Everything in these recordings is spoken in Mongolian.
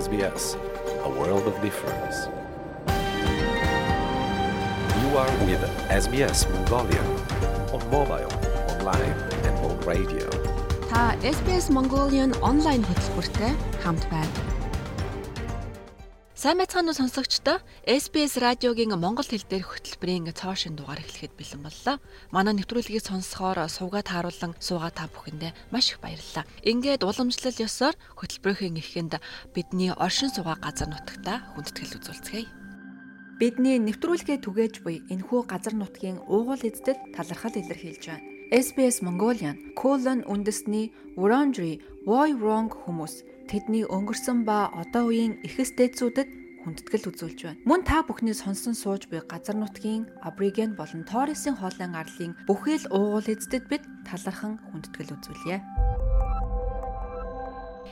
SBS, a world of difference. You are with SBS Mongolia on mobile, online and on radio. Та SBS Mongolian онлайн хөтөлбөртэй хамт байна. Сайн мэцхан уу сонсогчдоо SBS радиогийн монгол хэл дээрх хөтөлбөрийн цоошин дугаар эхлэхэд бэлэн боллоо. Манай нэвтрүүлгийг сонсохоор суугаад тааруулан суугаа та бүхэндээ маш их баярлалаа. Ингээд уламжлал ёсоор хөтөлбөрийн эхэнд бидний оршин суугаа газар нутагта хүндэтгэл үзүүлцгээе. Бидний нэвтрүүлгээ түгээж буй энэхүү газар нутгийн уугуул эздэд талархал илэрхийлж байна. SBS Mongolian колон үндэсний Wurundjeri Woi Wurrung хүмүүс тэдний өнгөрсөн ба одоо үеийн эхэс дээдсүүдэд хүндэтгэл үзүүлж байна. Мөн та бүхний сонсон сууж буй газар нутгийн Абориген болон Торресын хоолын арлын бүхэл уугуул эздэд бид талархан хүндэтгэл үзүүлье.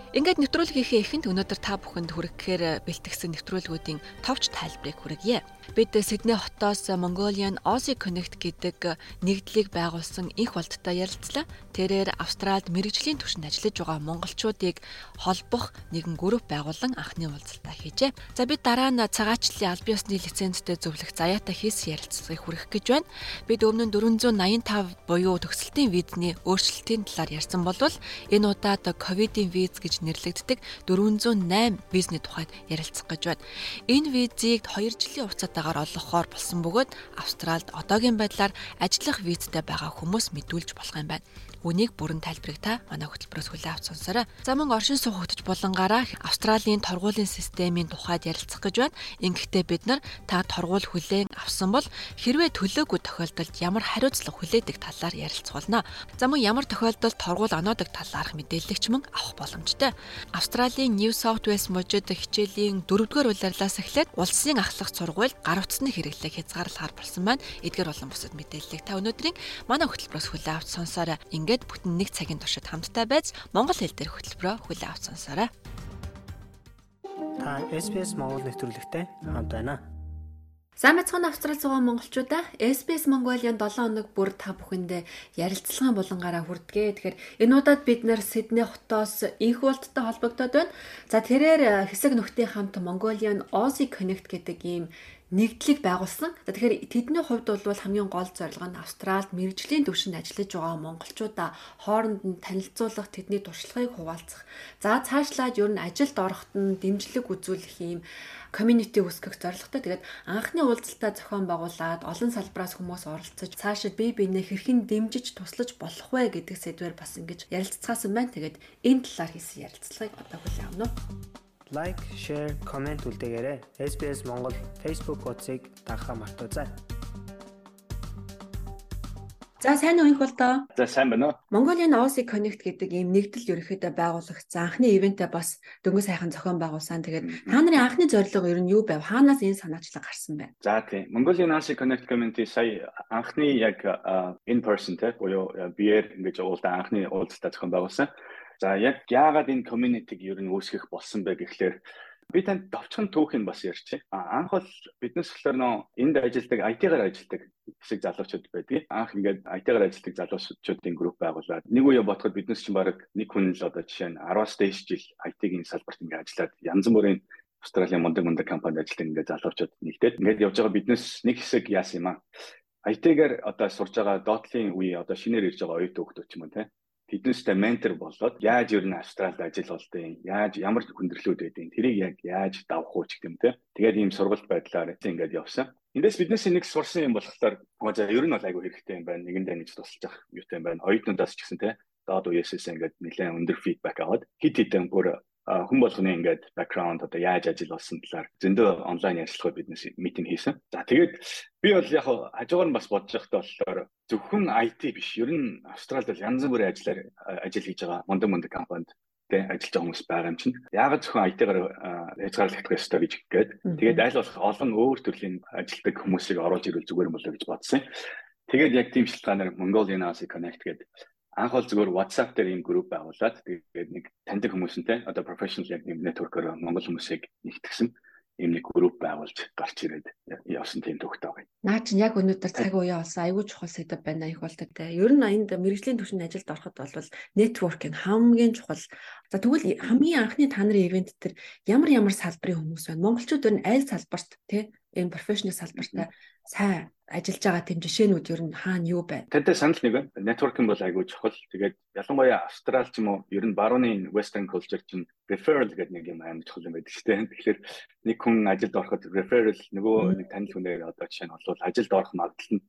Ингээд нэвтрүүлгийнхээ эхэнд өнөөдөр та бүхэнд хүргэхээр бэлтгэсэн нэвтрүүлгүүдийн товч тайлбарыг хүргье. Бид Сидней хотоос Mongolian Aussie Connect гэдэг нэгдлийг байгуулсан инх болттой ярилцлаа. Тэрээр Австральд мэрэгжлийн түвшинд ажиллаж байгаа монголчуудыг холбох нэгэн групп байгуулан анхны уулзалтаа хийжээ. За бид дараа нь цагаачлалын аль биесны лицензтэй зөвлөх заяатай хийсэн ярилцлагыг хүргэх гэж байна. Бид өмнө нь 485 буюу төгсөлтийн визний өөрчлөлтийн талаар ярьсан болвол энэ удаад ковидын виз гэж нэрлэгддэг 408 визний тухайд ярилцах гэж байна. Энэ визийг 2 жилийн хугацаатаагаар олгохоор болсон бөгөөд Австральд одоогийн байдлаар ажиллах визтэй байгаа хүмүүс мэдүүлж болох юм байна. Үнийг бүрэн тайлбарыг та манай хөтөлбөрөөс хүлээн авч сонсоорой. За мөн оршин суугч болонгаараа Австралийн торгуулийн системийн тухайд ярилцах гэж байна. Ингэхдээ бид нар та торгуул хүлээн авсан бол хэрвээ төлөөгүй тохиолдолд ямар хариуцлага хүлээдэг талаар ярилцах болно. За мөн ямар тохиолдолд торгуул оноодог талаарх мэдээллэгч мөн авах боломжтой. Австралийн New South Wales мужид хичээлийн 4-р улирлаас эхлээд улсын ахлах сургуульд гар утасны хэрэглээг хязгаарлахаар болсон байна. Эдгээр болон бусад мэдээллийг та өнөөдрийн манай хөтөлбөрөөс хүлээн авч сонсоорой. Ингээд бүтэн нэг цагийн туршид хамтдаа байж монгол хэл дээр хөтөлбөрөө хүлээн авч сонсоорой. Та SBS Монгол нэвтрүүлэгтэй хамт байна. Сайн мэцхан австрал зугаа монголчуудаа SBS Mongolian 7 хоног бүр та бүхэндээ ярилцлагын булангаараа хүрдгээ. Тэгэхээр энэ удаад бид нэр Сидней хотоос инх болттой холбогдоод байна. За тэрээр хэсэг нөхдийн хамт Mongolian Aussie Connect гэдэг ийм нэгдлийг байгуулсан. Тэгэхээр тэдний хувьд бол хамгийн гол зорилго нь Австралид мэрэгжлийн төвшөнд ажиллаж байгаа монголчуудаа хооронд нь танилцуулах, тэдний туршлагыг хуваалцах. За цаашлаад ер нь ажилд ороход нь дэмжлэг үзүүлэх юм community үүсгэх зорилготой. Тэгээд анхны уулзалтаа зохион байгуулад олон салбараас хүмүүс оролцож цаашид бие биенээ хэрхэн дэмжиж туслаж болох вэ гэдэг сэдвээр бас ингэж ярилцгаасан байна. Тэгээд энэ талаар хийсэн ярилцлагыг одоо хүлээн авна уу? Лайк, share, комент үлдээгээрэй. SBS Монгол Facebook хуудсыг дагахаа мартаоцай. За сайн уу инх болдоо. За сайн байна уу. Mongolian Aussie Connect гэдэг ийм нэгдэл ерөөхдөө байгуулагдсан анхны ивэнтээ бас дөнгөж сайхан зохион байгуулсан. Тэгээд та нарын анхны зорилго ер нь юу байв? Хаанаас энэ санаачлаг гарсан бэ? За тийм. Mongolian Aussie Connect community сая анхны яг in person те буюу биеэр ингэж уулзсан анхны уулзалтаа зохион байгуулсан. За яг яагаад энэ community-г ер нь үүсгэх болсон бэ гэхлээр би танд товчхон түүхийг бас ярьчих. Анх бол биднес болохоор нөө энд ажилдаг IT-гаар ажилдаг хэсэг залуучууд байдгийг. Анх ингээд IT-гаар ажилдаг залуучуудын групп байгуулад нэг үе бодоход биднес чинь баг нэг хүн л одоо жишээ нь 10-аас дээш жил IT-ийн салбарт ингээд ажиллаад янз бүрийн Австралийн мундаг мундаг компанид ажилладаг ингээд залуучууд нэгдээд ингээд явж байгаа биднес нэг хэсэг яасан юм аа. IT-гээр одоо сурж байгаа доотлын үе одоо шинээр ирж байгаа оюут хөгтөч юм те тэдэнтэй ментор болоод яаж ер нь австралид ажил болдیں۔ Яаж ямар хүндрэлүүд байдیں۔ Тэрийг яг яаж давх уу ч гэдэм те. Тэгээд ийм сургалт байдлаар ингээд явсан. Эндээс биднээс нэг сурсан юм болохоор за ер нь бол айгүй хэрэгтэй юм байна. Нэгэндээ нэгж тусалж явах юутай юм байна. Хоёуднаас ч гэсэн те доод үеэсээс ингээд нэлээд өндөр фидбек аваад хит хитэн бүр хүн болгоны ингээд бэкграунд одоо яаж ажил болсон талаар зөндөө онлайн ярилцлагууд биднес митинг хийсэн. За тэгээд би бол яг хажуугаар нь бас бодож байхдаа болохоор зөвхөн IT биш. Ер нь Австралид янз бүрийн ажиллаар ажил хийж байгаа мундаг мундаг компанид тэ ажиллаж байгаа хүмүүс байгаа юм чинь. Яагаад зөвхөн IT-гаар хязгаарлагдах ёстой гэж гээд тэгээд аль болох олон өөр төрлийн ажилтдаг хүмүүсийг оруулж ирвэл зүгээр юм болоо гэж бодсон. Тэгээд яг тийм шалтгаанаар Mongolian Aussie Connect гэдэг анх бол зүгээр WhatsApp дээр ийм групп байгуулад тэгээд нэг таньдаг хүмүүсэнтэй одоо professional яг нэг network-оор Монгол хүмүүсийг нэгтгсэн. ийм нэг групп байгуулж гарч ирээд явсан тийм төвхтэй байгаа. Наа чинь яг өнөөдөр цаг уяа болсон айгүй чухал сэдв байна их болтой те. Ер нь энд мэрэгжлийн түвшинд ажилд ороход бол networking хамгийн чухал. За тэгвэл хамгийн анхны та нарын ивент дээр ямар ямар салбарын хүмүүс байна? Монголчууд ер нь аль салбарт те энэ профешнл салбартаа сайн ажиллаж байгаа тийм жишээнүүд ер нь хаана юу байна? Тантай санал нэг байна. Networking бол айгүй чухал. Тэгээд ялангуяа Австрал ч юм уу ер нь барууны western culture чинь referral гэдэг нэг юм амар чухал юм байдаг шүү дээ. Тэгэхээр нэг хүн ажилд ороход referral нөгөө нэг танил хүнээр одоо жишээ нь бол ажилд орох магадлал нь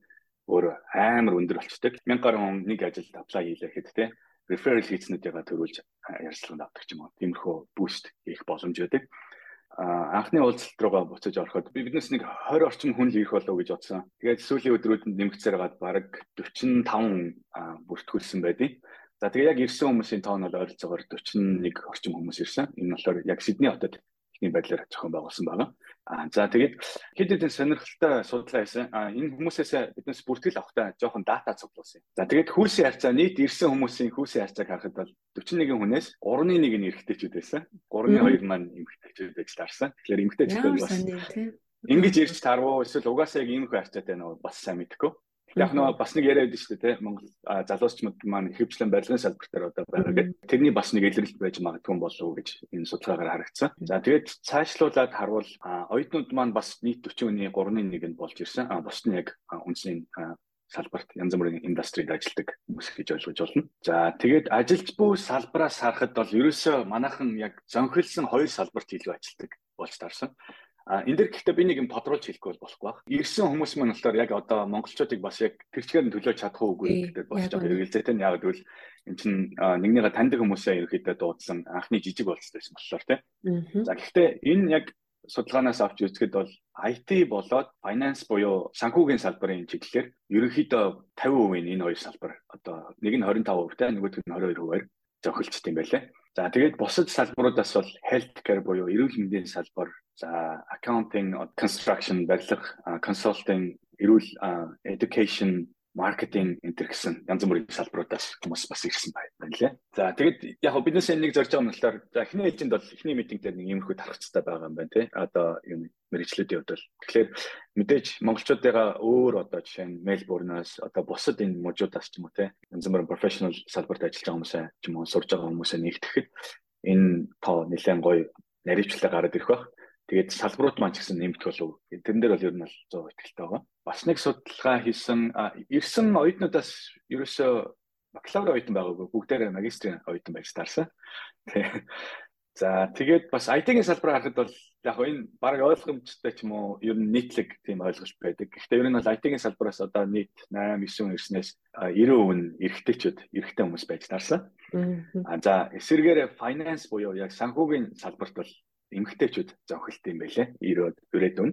өөр амар өндөр болчдөг. 1000 гаруй хүн нэг ажилд apply хийлэхэд те referral хийцнүүдээ төрүүлж ярилцлаганд авдаг ч юм уу. Тиймэрхүү boost хийх боломж байдаг анхны уулзалт руугаа буцаж ороход би биднес нэг 20 орчим хүн л ирэх болов гэж бодсон. Тэгээд сүүлийн өдрүүдэд нэмэгцээр гаад бараг 45 бүртгүүлсэн байдیں۔ За тэгээ яг ирсэн хүмүүсийн тоон бол ойролцоогоор 41 орчим хүмүүс ирсэн. Энэ болохоор яг Сидней хотод ихний байдлаар зохион байгуулсан байна. За тэгээд хэд хэдэн сонирхолтой судалгаа хийсэн. Энэ хүмүүсээс биднес бүртгэл авахтаа жоохон дата цуглуулсан. За тэгээд хүйсийн харьцаа нийт ирсэн хүмүүсийн хүйсийн харьцааг харахад бол 41 хүнээс 3-ны 1 нь эрэгтэйчүүд байсан. 3-ны 2 маань эмэгтэйчүүд байж таарсан. Тэгэхээр эмэгтэйчүүд бас ингэж ирж тарвуу эсвэл угаасаа яг ийм их харьцаатай нөө бас сайн мэдэхгүй. Яг нөгөө бас нэг яриад байдаг шүү дээ тийм Монгол залуучмууд маань хөвчлэн барилгын салбартаар одоо байгаа гэдэг. Тэрний бас нэг илрэлт байж магадгүй болов уу гэж энэ судалгаагаар харагдсан. За тэгээд цаашлуулаад харвал оюутнууд маань бас нийт 40-ны 3-ны 1-нд болж ирсэн. А бус нь яг үндсийн салбарт янз бүрийн индустрид ажилладаг хүмүүс гэж ойлгож болно. За тэгээд ажилч буй салбараас харахад бол ерөөсөө манайхан яг зөнхөлсөн хоёр салбарт илүү ажилладаг болж таарсан. А энэ дэр гэхдээ би нэг юм тодруулж хэлэхгүй болохгүй баг. Ирсэн хүмүүс маань болохоор яг одоо монголчуудыг бас яг тэр чигээр нь төлөөж чадах уугүй гэдэг болж байгаа хэрэгэлзээтэй нь яг гэвэл эн чин нэгнийгээ таньдаг хүмүүсээ ерөөхдөө дуудсан анхны жижиг болцсон болохоор тий. За гэхдээ энэ яг судалгаанаас авч үзэхэд бол IT болоод finance буюу санхүүгийн салбарын чиглэлээр ерөнхийдөө 50% энэ хоёр салбар одоо нэг нь 25% та нөгөөх нь 22%-аар зохилчт юм байлаа. За тэгээд бусад салбаруудаас бол healthcare буюу эрүүл мэндийн салбар За accounting, construction, барилга, consulting, эрүүл education, маркетинг энэ гэсэн янз бүрийн салбаруудаас хүмүүс бас ирсэн байна лээ. За тэгэд яг биднээс нэг зорж байгаа юм болохоор за эхний ээлжинд бол эхний митинг дээр нэг иймэрхүү тархацтай байгаа юм байна тий. Одоо юм мэрэгчлүүдийн хувьд бол тэгэхээр мэдээж монголчуудыгаа өөр одоо жишээ нь Мельбурнаас одоо бусад энэ мужуудаас ч юм уу тий. Янз бүрийн профешнл салбарт ажиллаж байгаа хүмүүсээ ч юм уу сурж байгаа хүмүүсээ нэгтгэхэд энэ тоо нэлээд гоё наривчлал гараад ирэх байх. Тэгээд салбарууд маань ч гэсэн нэмэх болов. Тэрэн дээр бол ер нь бол 100% итгэлтэй байгаа. Бас нэг судалгаа хийсэн ирсэн оюутнуудаас ерөөсөө бакалавр оюутан байгаагүй бүгдээрээ магистрийн оюутан байж таарсан. За тэгээд бас IT-ийн салбараа харахад бол яг энэ баг ойлгомжтой ч юм уу ер нь нийтлэг тийм ойлголт байдаг. Гэхдээ ер нь бол IT-ийн салбараас одоо нийт 8 9 ирснээс 90% нь эрэгтэйчүүд, эрэгтэй хүмүүс байж таарсан. А за эсвэргээр finance буюу яг санхүүгийн салбарт бол эмгтээчүүд зохилт юм байлээ. 90-од өрөөдөн.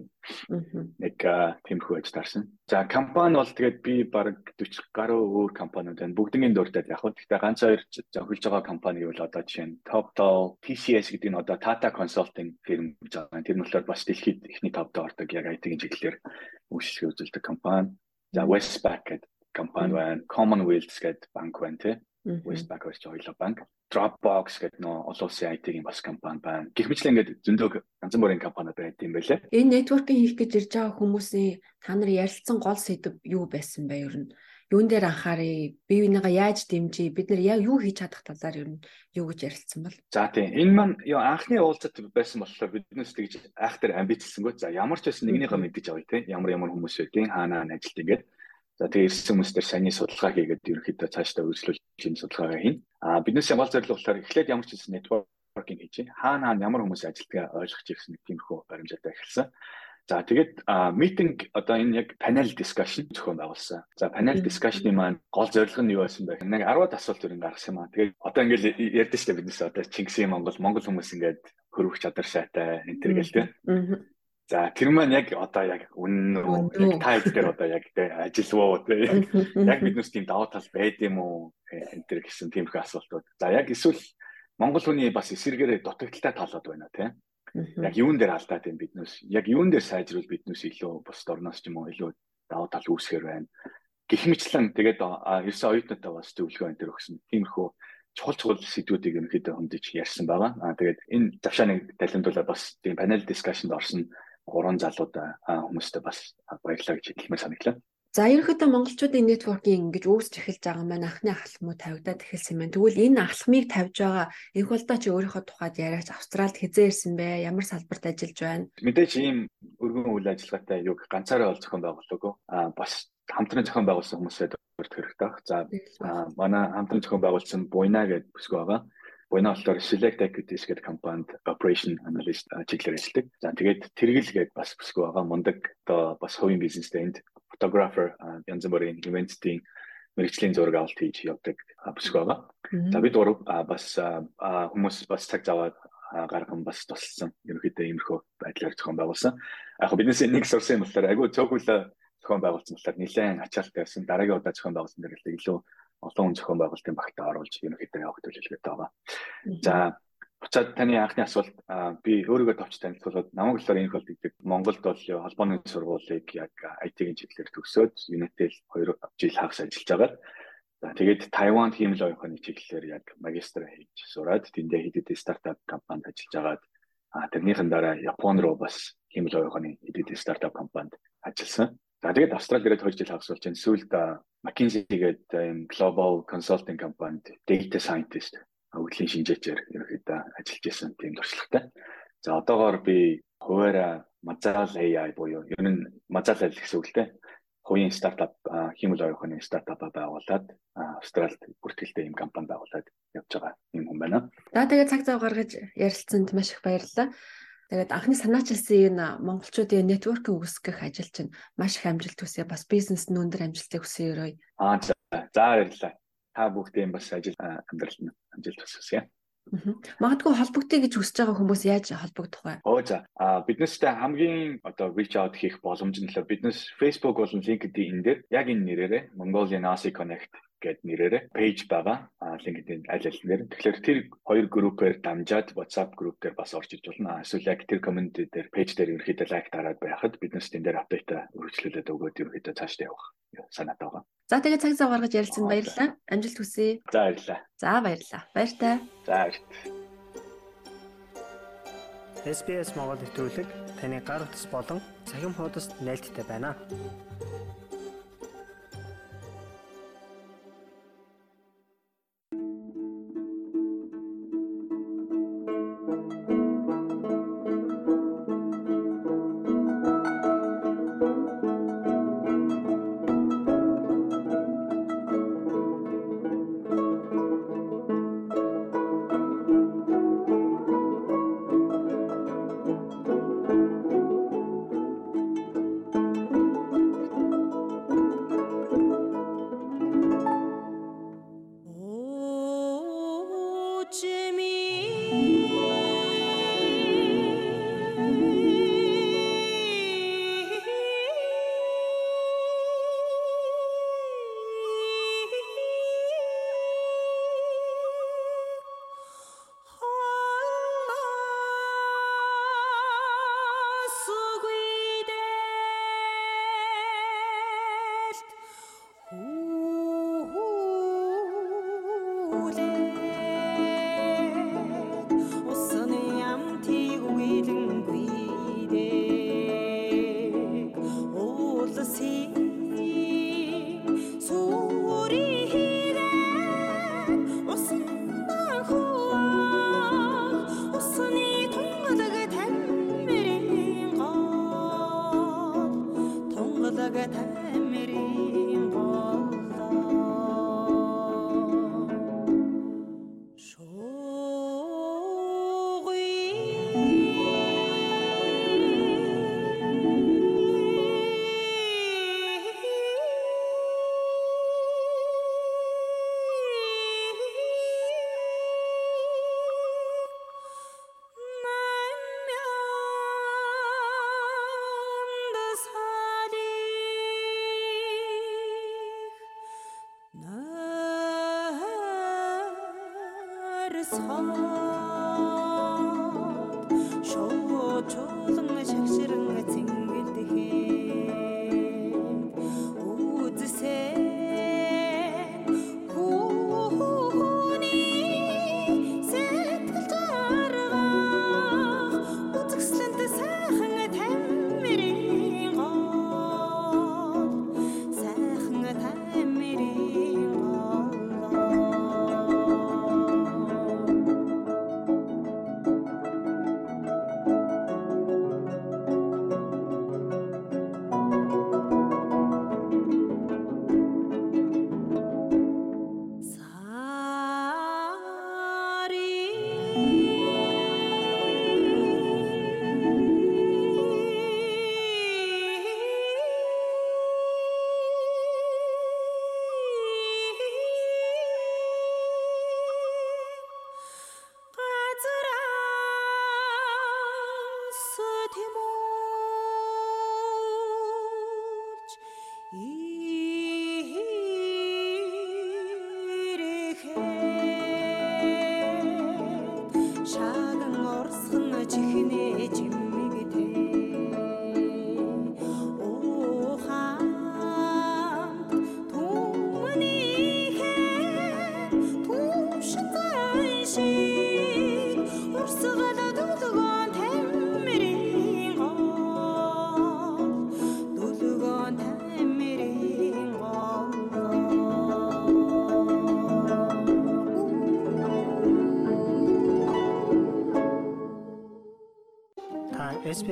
Нэг тэмхүү аж таарсан. За компани бол тэгээд би баг 40 гаруй өөр компаниуд байна. Бүгднийг дуртаад яг хөө гэхдээ ганц хоёр зохилж байгаа компани бол одоо жишээ нь TopTal, TCS гэдэг нь одоо Tata Consulting firm гэж байгаа. Тэр нь болохоор бас дэлхийд ихний товд ордог яг IT-ийн чиглэлээр үйлчлэг үзүүлдэг компани. За Westpac гэдэг компани байна. Commonwealth гэдэг банк байна тий. Westpac гэж ойлоо банк. Dropbox гэдэг нөө олон улсын IT-ийн бас компани байна. Гэх мэтлээ ингээд зөндөө янз бүрийн компаниуд байт юм байлээ. Энэ networking хийх гэж ирж байгаа хүмүүсийн та нар ярилцсан гол сэдв юу байсан бэ ер нь? Юун дээр анхаарыг, бие бинийгаа яаж дэмжиж, бид нар яг юу хийж чадах талаар ер нь юу гэж ярилцсан бол? За тийм. Энэ маань ёо анхны уулзалт байсан болохоор биднээс тэгж айхтар амбицсангүй. За ямар ч байсан нэгнийхээ мэддэж авъя тийм. Ямар ямар хүмүүс байдیں۔ Хаанаа ажилт ингээд За тэгээ ирсэн хүмүүс дээр саний судалгаа хийгээд ерөнхийдөө цаашдаа үргэлжлүүлж энэ судалгаагаа хийн. А биднээс гол зорилго болохоор эхлээд ямар ч хэсэг networking хийж хаана хаана ямар хүмүүс ажилтгаа ойлгож ирсэн нэг тиймэрхүү баримжаатай эхэлсэн. За тэгээд митинг одоо энэ яг panel discussion зохион байгуулсан. За panel discussion-ы маань гол зорилго нь юу байсан бэ? Нэг 10-аад асуулт өрн гаргасан юм аа. Тэгээд одоо ингээл ярьдэн штэ биднээс одоо Чингисийн Монгол Монгол хүмүүс ингээд хөрвөх чадар сайтай энэ төр гээл тэ. За тэр маань яг одоо яг үнэн үү яг та дээр одоо яг тэ ажилвуу тэ яг биднээс тийм даваа тал байд юм уу энэ төр гэсэн тийм их асуултууд. За яг эсвэл Монгол хүний бас эсэргээрээ дутагдaltaй талууд байна тэ. Яг юун дээр алдаад юм биднээс яг юун дээр сайжруул биднээс илүү бус орноос ч юм уу илүү даваа тал үүсгэр байна. Гэх мэтлэн тэгээд ерсэн оюутнуудаа бас зөвлөгөө энэ төр өгсөн. Тиймэрхүү чухал чухал сэдвүүдийг ерөнхийдөө хөндөж ярьсан байгаа. Аа тэгээд энэ завшааныг талентуулаад бас тийм панел дискшнд орсон гурван залуудаа хүмүүстээ бас баярлалаа гэж хэлмээр санагдлаа. За ерөнхийдөө монголчуудын networking ингэж үүсч эхэлж байгаа маань анхны ахалмуу тавигдаад эхэлсэн юм байна. Тэгвэл энэ ахалмыг тавьж байгаа энх болдоо чи өөрийнхөө тухайд яриач Австралид хизээ ирсэн бэ? Ямар салбарт ажиллаж байна? Мэдээж ийм өргөн үйл ажиллагаатай юг ганцаараа ол зохион байгуулаагүй. Аа бас хамтран зохион байгуулсан хүмүүсээ дөрөлт хэрэгтэй. За манай хамтран зохион байгуулсан Буйна гэдэг бүсгүй байгаа. Буйна болохоор Select Equities гэдэг компанид operation analyst чиглэлээр ажилладаг. За тэгээд тэргэл гэдэг бас бүсгүй байгаа. Мундаг одоо бас хувийн бизнестэй энд photographer янз бүрийн ивентийн мэрэгчлийн зураг авалт хийж явдаг бүсгүй байгаа. За бид гурав бас хүмүүс бас цаг зав гарган бас тусалсан. Ерөнхийдөө иймэрхүү байдлаар зохион байгуулсан. Яг биднээс нэг сурсан юм болохоор айгүй цөөхөл зохион байгуулсан болохоор нэлээд ачаалттай байсан. Дараагийн удаа зохион байгуулсан дээр илүү олон хүн зохион байгуулалтын багтаа оруулж ерөнхийдөө явах төлөвлөгөөтэй байгаа. За буцаад таны анхны асуулт би өөрийгөө товч танилцуулаад намайг болохоор энэ бол гэдэг Монголд бол холбооны сургуулийг яг IT-ийн чиглэлээр төгсөөд Unitel 2 жил хагас ажиллаж байгаа. За тэгээд Тайванд хиймэл оюуны чиглэлээр яг магистр хийж сураад тэндээ хэд хэдэн стартап компанид ажиллаж агаад тэрнийхэн дараа Японд руу бас хиймэл оюуны хэд хэдэн стартап компанид ажилласан. За тэгээд Австрали ирээд 2 жил хагас болж байна. Сүүлд McKinsey гээд энэ global consulting компанид data scientist өвдлийн шинжээчээр ерөөхдөө ажиллаж исэн тийм туршлагатай. За одоогоор би хуваараа Mazal AI буюу ер нь Mazal AI гэсэн үг л дээ. Хувийн стартап хиймэл оюухны стартап байгуулад Австралид бүртгэлтэй ийм компани байгуулад явж байгаа юм хүн байна. За тэгээд цаг зав гаргаж ярилцсанд маш их баярлалаа. Тэгээд анхны санаачилсан энэ монголчуудын нэтворкинг үүсгэх ажил чинь маш их амжилт хүсье. Бас бизнес нь өндөр амжилтыг хүсье өрөө. Аа за баярлалаа. Та бүгдийн бас ажил амьдралд нь амжилт хүсье. Магадгүй холбогдъё гэж хүсэж байгаа хүмүүс яаж холбогдох вэ? Оо за. А биднээсээ хамгийн одоо reach out хийх боломж нь л биднээс Facebook болон LinkedIn дээр яг энэ нэрээрээ Mongolian ASI Connect гэд нэрээрээ пэйж байгаа. А LinkedIn аль аль нэр. Тэгэхээр тэр хоёр группээр дамжаад WhatsApp групп дээр бас орж иж болно. Эсвэл яг тэр community дээр пэйж дээр ерөөхдөө лайк дараад байхад биднес тэн дээр апдейт өргөжлүүлээд өгөөд ерөөхдөө цаашдаа явах санаатай байгаа. За тэгээд цаг зав гаргаж ярилцсан баярлалаа. Амжилт хүсье. За баярлалаа. За баярлалаа. Баяр таа. За баяр. SBS Монгол нэвтрүүлэг таны гар утас болон цахим хуудасд нийлдэхтэй байна.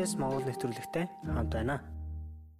SPS Монгол нэвтрүүлэгтэй хамт байна.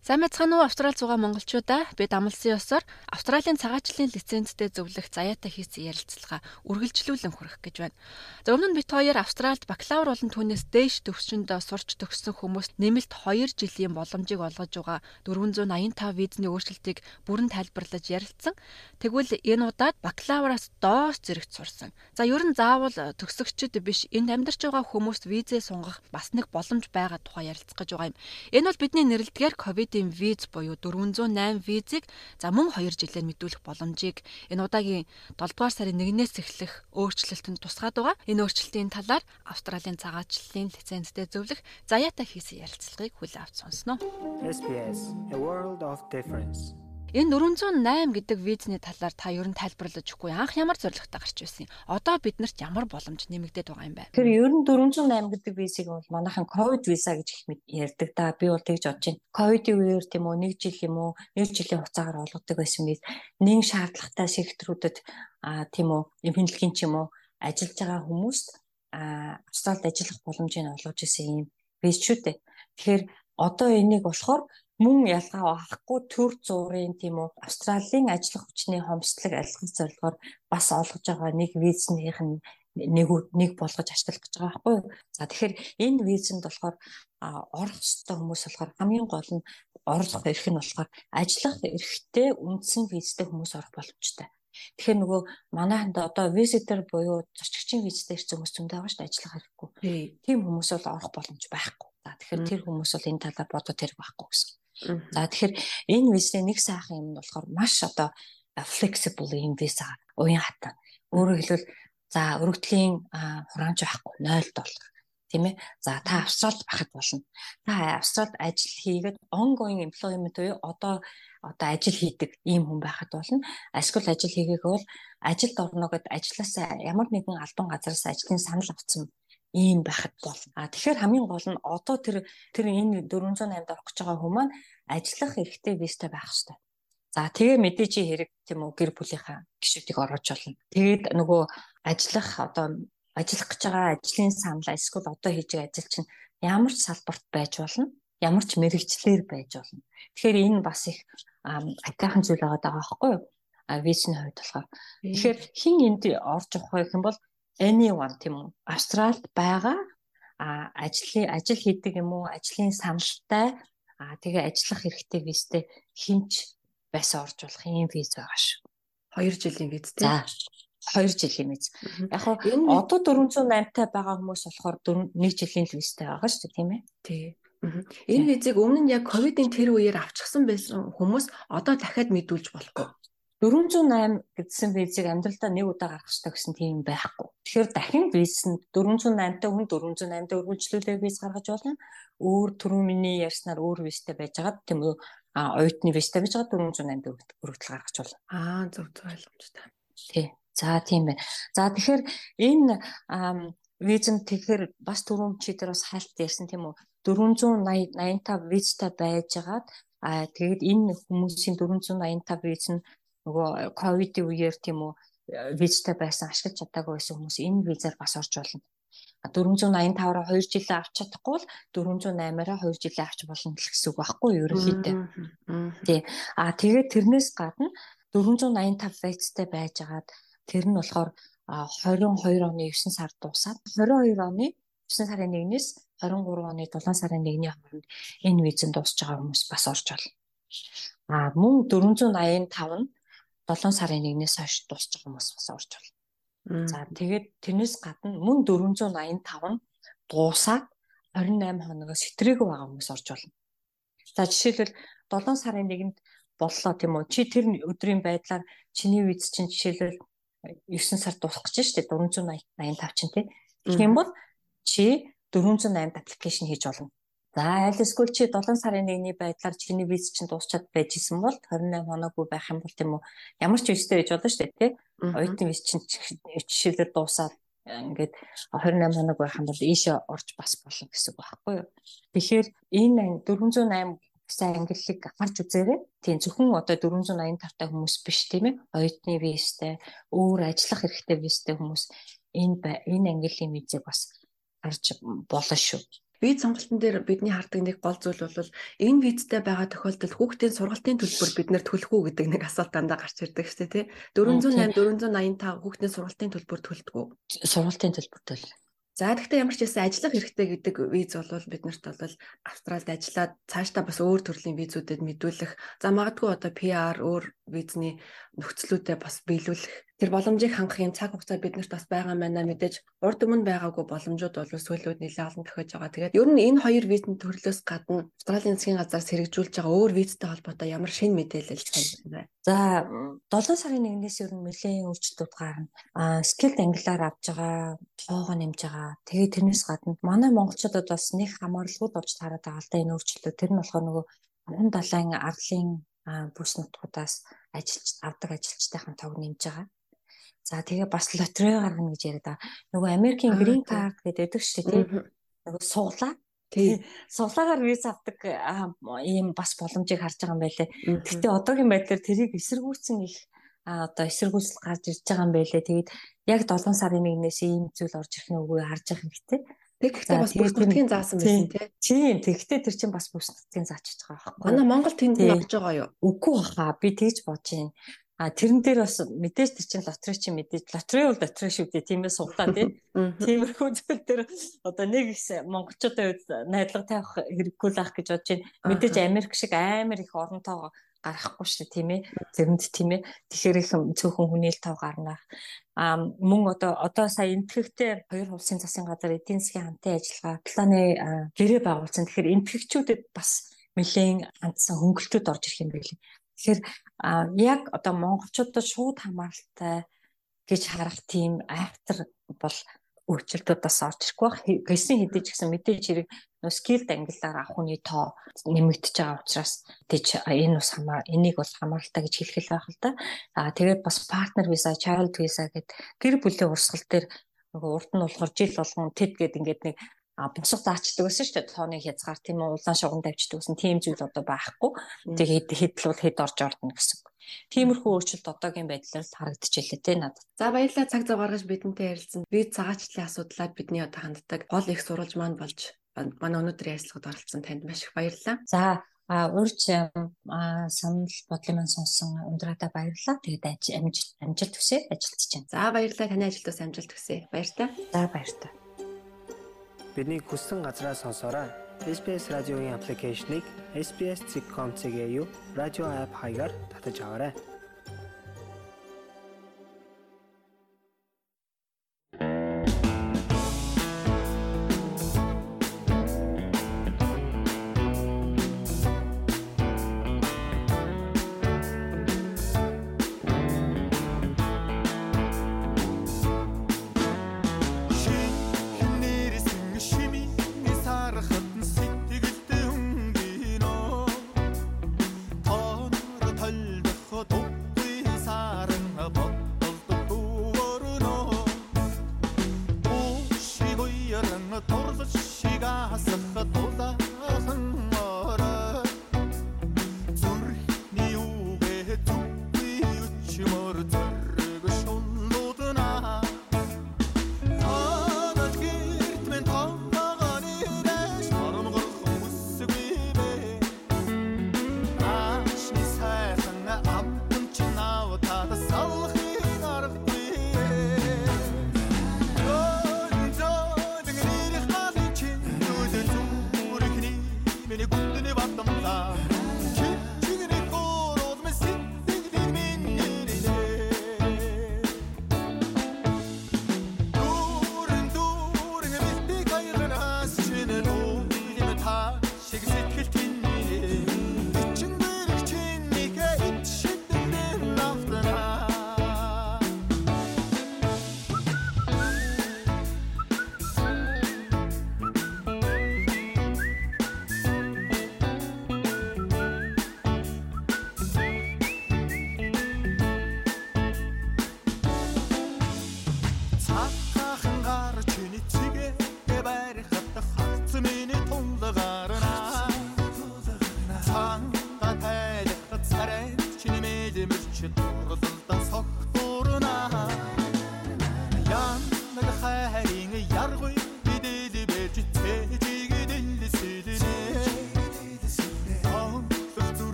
Сайн мэцхан уу Австрали зугаа монголчуудаа бид амлсан ёсоор Австралийн цагаачлалын лицензтэй зөвлөх заяатай хийсэн ярилцлага үргэлжлүүлэн хүрэх гэж байна. За өмнө нь бит хоёр Австральд бакалавр болон түүнээс дээш төвшөнд сурч төгссөн хүмүүст нэмэлт 2 жилийн боломжийг олгож байгаа 485 визний өөрчлөлтийг бүрэн тайлбарлаж ярилцсан. Тэгвэл энэ удаад бакалавраас доос зэрэгт сурсан. За ер нь заавал төгсөгчд биш энд амьдарч байгаа хүмүүст визээ сунгах бас нэг боломж байгаа тухай ярилцах гэж байгаа юм. Энэ бол бидний нэрэлдгээр ковид ковидын виз буюу 408 визийг за мөн 2 жилээр мэдүүлэх боломжийг энэ удаагийн 7 дугаар сарын 1-ээс эхлэх өөрчлөлтөнд тусгаад байгаа. Энэ өөрчлөлтийн талаар Австралийн цагаачлалын лицензтэй зөвлөх Заяата хийсэн ярилцлагыг хүлээн авч сонсноо. SBS A World of Difference Энэ 408 гэдэг визний талаар та ер нь тайлбарлаж өгөхгүй анх ямар зорилготой гарч байсан юм. Одоо биднэрт ямар боломж нэмэгдээд байгаа юм бэ? Тэгэхээр ер нь 408 гэдэг визийг бол манайхан ковид виза гэж их ярьдаг да. Би бол тэгж бодож байна. Ковидын үеэр тийм үү 1 жил юм уу 1 жилийн хугацаагаар олгодог байсан виз нэг шаардлагатай секторүүдэд а тийм үү эмхэнлэгийн ч юм уу ажиллаж байгаа хүмүүст а Австралид ажиллах боломжийг олгож исэн юм виз шүү дээ. Тэгэхээр одоо энийг болохоор мөн ялгаа авахгүй төр зуурын тийм үү Австралийн ажиллах хүчний хомсдлог арилгах зорилгоор бас олгож байгаа нэг визнийх нь нэг нэг болгож ажиллах гэж байгаа байхгүй юу. За тэгэхээр энэ визэнд болохоор орох ёстой хүмүүс болохоор хамгийн гол нь орлох эрх нь болохоор ажиллах эрхтэй үндсэн визтэй хүмүүс орох боломжтой. Тэгэхээр нөгөө манайханд одоо визитер буюу зорчигчийн визтэй ирсэн хүмүүс зөндөө байгаа шүү дээ ажиллах хэрэггүй. Тийм хүмүүс бол орох боломж байхгүй. За тэгэхээр тэр хүмүүс бол энэ талаар бодоод тэрэг байхгүй гэсэн. За тэгэхээр энэ визний нэг сайхан юм нь болохоор маш одоо flexible юм виза уян хатан. Өөрөөр хэлбэл за өргөдлийн хураамж байхгүй 0 доллар тийм ээ. За та Австралид байхад болно. Та Австралид ажил хийгээд ongoing employment буюу одоо одоо ажил хийдэг ийм хүн байхад болно. Эсвэл ажил хийгээгүй бол ажилд орно гэд ажилласаа ямар нэгэн албан газараас ажлын санал авсан ийм байхад болно. А тэгэхээр хамгийн гол нь одоо тэр тэр энэ 408-д орох гэж байгаа хүмүүс маань ажиллах эрхтэй визтэй байх хэрэгтэй. За тэгээ мэдээж хэрэг тийм үү гэр бүлийнхаа гишүүдийг оруулж болно. Тэгээд нөгөө ажиллах одоо ажиллах гэж байгаа ажлын санал эсвэл одоо хийж байгаа ажил чинь ямар ч салбарт байж болно. Ямар ч мэрэгчлэр байж болно. Тэгэхээр энэ бас их атайхан зүйл байгаа байхгүй юу? А визний хувьд болохоор. Тэгэхээр хин энд орж явах юм бол anyone тийм үү Австралид байгаа а ажлын ажил хийдэг юм уу ажлын саналтай а тэгээ ажиллах хэрэгтэй визтэй хинч байсан орж болох юм виз байгаа шүү. 2 жилийн виз тий. За 2 жилийн виз. Яг хоо одоо 408 та байгаа хүмүүс болохоор 1 жилийн визтэй байгаа шүү дээ тийм ээ. Тий. Энэ визийг өмнө нь яг ковидын тэр үеэр авчихсан байсан хүмүүс одоо дахиад мэдүүлж болохгүй. 408 гэдсэн визийг амьдралдаа нэг удаа гаргах хэрэгтэй гэсэн тийм байхгүй. Тэгэхээр дахин виз нь 408-тай хүн 408-тай үргэлжлүүлээ виз гаргаж болно. Өөр түрүү миний ярьснаар өөр визтэй байж байгаа тийм үү? А оюутны визтэй байж байгаа 408-тай өргөдөл гаргаж болно. Аа зөв зөв ойлгомжтой. Тий. За тийм байна. За тэгэхээр энэ виз нь тэгэхээр бас түрүүн чи дээр бас хайлт ярьсан тийм үү? 480 85 визтэй байжгаад а тэгэд энэ хүмүүсийн 485 виз нь нөгөө ковидын үеэр тийм үү визтэй байсан ашиглаж чадаагүй байсан хүмүүс энэ визээр бас орж болно. 485-аар 2 жилээ авч чадахгүй бол 408-аараа 2 жилээ авч болно гэсэн үг байхгүй юу ерөнхийдөө. Тий. А тэгээд тэрнээс гадна 485 визтэй байжгаад тэр нь болохоор 22 оны 9 сар дуусаад 22 оны 9 сарын 1-ээс 23 оны 7 сарын 1-ний хооронд энэ визэнд дуусж байгаа хүмүүс бас орж болно. А мөн 485 нь 7 сарын 1-ээс хойш дуусч байгаа хүмүүс бас орж байна. За тэгээд тэрнээс гадна мөн 485 нь дуусаад 28 хоногоос хэтрээгүй байгаа хүмүүс орж байна. За жишээлбэл 7 сарын 1-нд боллоо тийм үү? Чи тэр өдрийн байдлаар чиний виз чинь жишээлбэл 9 сард дуусах гэж штэ 485 чинь тий. Тэгэх юм бол чи 408 аппликейшн хийж болно. За аль эсвэл чи 7 сарын 1-ний байдлаар чиний виз чинь дуусчаад байж исэн бол 28 хоноггүй байх юм бол тийм үү ямар ч визтэй байж болно шүү дээ тий. Оюутны виз чинь жишээлбэл дуусаад ингээд 28 хоног байх юм бол ийшээ орж бас болно гэсэн үг байхгүй юу. Тэгэхээр энэ 408 гэсэн ангиллыг харж үзээрэй. Тийм зөвхөн одоо 485 та хүмүүс биш тийм ээ. Оюутны визтэй, өөр ажиллах хэрэгтэй визтэй хүмүүс энэ энэ ангилын визийг бас харж болно шүү. Виз сонголтын дээр бидний хардаг нэг гол зүйл бол энэ визтэй байгаа тохиолдолд хүүхдийн сургалтын төлбөр бид нэр төлөх үү гэдэг нэг асуулт дандаа гарч ирдэг шүү дээ тий. 408 485 хүүхдийн сургалтын төлбөр төлдөг үү? Сургалтын төлбөр төлнө. За тэгэхээр ямар ч байсан ажиллах хэрэгтэй гэдэг виз бол биднэрт бол Австралид ажиллаад цаашдаа бас өөр төрлийн визүүдэд мэдүүлэх. За магадгүй одоо PR өөр визний нөхцлүүдэд бас биелүүлэх тэр боломжийг хангах юм цаг хугацаа биднэрт бас байгаа маа мэдээж урд өмнө байгаагүй боломжууд бол сүүлүүд нэлээд олон тохиож байгаа. Тэгээд ер нь энэ хоёр визний төрлөөс гадна Австралийн засгийн газраас хэрэгжүүлж байгаа өөр визтэй холбоотой ямар шин мэдээлэл сайн байна? За 7 сарын 1-ээс ер нь нэлээд өөрчлөлтүүд гарна. А скилд ангилаар авж байгаа, тоогоо нэмж байгаа. Тэгээд тэрнээс гадна манай монголчуудад бас нэг хамаарлууд орж таарад байгаа л да энэ өөрчлөлтүүд. Тэр нь болохоор нөгөө 17 арлын бүс нутгуудаас ажиллаж авдаг ажилчдын тоог нэмж байгаа. За тэгээ бас лотерей гаргана гэж яриад байгаа. Нөгөө Америкийн грин карт гэдэг байдаг шүү дээ тийм. Нөгөө суглаа. Тий. Суглаагаар виз авдаг ийм бас боломжийг харж байгаа юм байлээ. Гэхдээ одоогийн байдлаар тэрийг эсэргүүцсэн их а одоо эсэргүүцэл гарч ирж байгаа юм байлээ. Тэгээд яг 7 сарын 1-ээс ийм зүйл орж ирэх нь үгүй харж байгаа юм гэхдээ. Тэгэхдээ бас бүс нутгийн заасан байсан тий. Тийм. Тэгэхдээ тэр чинь бас бүс нутгийн заачиж байгаа байхгүй. Манай Монгол тэнд ногж байгаа юу? Үгүй баха. Би тэгж бодож байна. А тэрэн дээр бас мэдээж тэр чинь лотерей чинь мэдээж лотерей бол лотерей шүү дээ тийм ээ суглаа тийм. Тиймэрхүү зүйл дээр одоо нэг их монголчуудын үед найдлага тавих хэрэггүй л ах гэж бодож байна. Мэдээж Америк шиг амар их оронтойгоо гарахгүй шүү дээ тийм ээ. Зэрэнд тийм ээ. Тэгэхээр их цөөхөн хүнийл тав гарнах. А мөн одоо одоо сая энтгэгтэй хоёр улсын засгийн газар эдийн засгийн хамтын ажиллагаа планы гэрээ байгуулсан. Тэгэхээр энтгэгчүүдэд бас нэлээд хандсан хөнгөлтөд орж ирэх юм байли. Тэгэхээр яг одоо монголчуудад шууд хамааралтай гэж харах тийм айхтар бол өөрчлөлтүүд бас орж ирэхгүй байх. Гэсэн хэдий ч гэсэн мэдээж хэрэг скилд ангиллаар авах хүний тоо нэмэгдэж байгаа учраас тийч энэ бас хамаа энийг бол хамааралтай гэж хэлэх байх л да. Аа тэгээд бас партнер виза, child visa гэдэг гэр бүлийн урсгал дээр нөгөө урд нь болохоор жил болгон тэд гээд ингээд нэг а босго заачдаг гэсэн шүү дээ тооны хязгаар тийм үү улаан шугам тавьчихдаг гэсэн тийм зүйл одоо байхгүй тэгээд хэдлүүл хэд орж ордно гэсэн. Тиймэрхүү өөрчлөлт одоогийн байдлаар л харагдчихлээ те надад. За баярлалаа цаг зав гаргаж бидэнтэй ярилцсан. Би цагаачлалын асуудлаа бидний одоо ханддаг гол их сурвалж маань болж манай өнөөдрийн ярилцлагад оролцсон танд маш их баярлалаа. За а урьж санал бодлын маань сонсон ундраатай баярлалаа. Тэгээд амжилт амжилт хүсье ажилтж байна. За баярлалаа таны ажилд бас амжилт хүсье. Баяр та. За баяр та. Бидний хүссэн газраа сонсоорой. SBS радиогийн аппликейшнийг SBS.com.cg юу радио апп хаягаар татаж аваарай.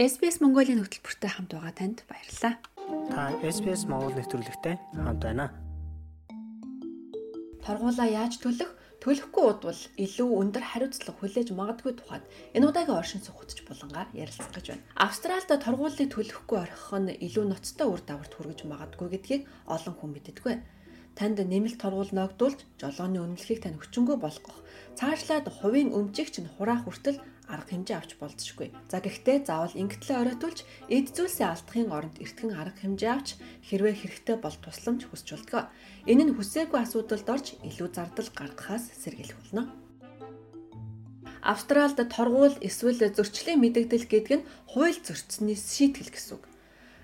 SBS Mongolia хөтөлбөртэй хамт байгаа танд баярлалаа. Та SBS Монгол нэвтрүүлэгтэй хамт байна. Торгуулаа яаж төлөх төлөхгүй удвал илүү өндөр хариуцлага хүлээж магадгүй тухайд энэ удаагийн оршин суух хөтж булангаар ярилцах гэж байна. Австралид торгуулийг төлөхгүй орхих нь илүү ноцтой үр дагаварт хүргэж магадгүй гэдгийг олон хүн мэддэггүй. Танд нэмэлт торгуул ногдуулж жолооны үнэлгээг тань хүчингү болгох. Цаашлаад хувийн өмчигч нь хураах хүртэл арга хэмжээ авч болзошгүй. За гэхдээ заавал ингэтлээ оройтулж эд зүйлсээ алдахын оронд эртгэн арга хэмжээ авч хэрвээ хэрэгтэй бол тусламж хүсч болтгоо. Энэ нь хүсээгүй асуудалд орж илүү зардал гаргахаас сэргийлэх болно. Австралид торгуул эсвэл зөрчлийн мэдэгдэл гэдэг нь хууль зөрчсөний шийтгэл гэсэн үг.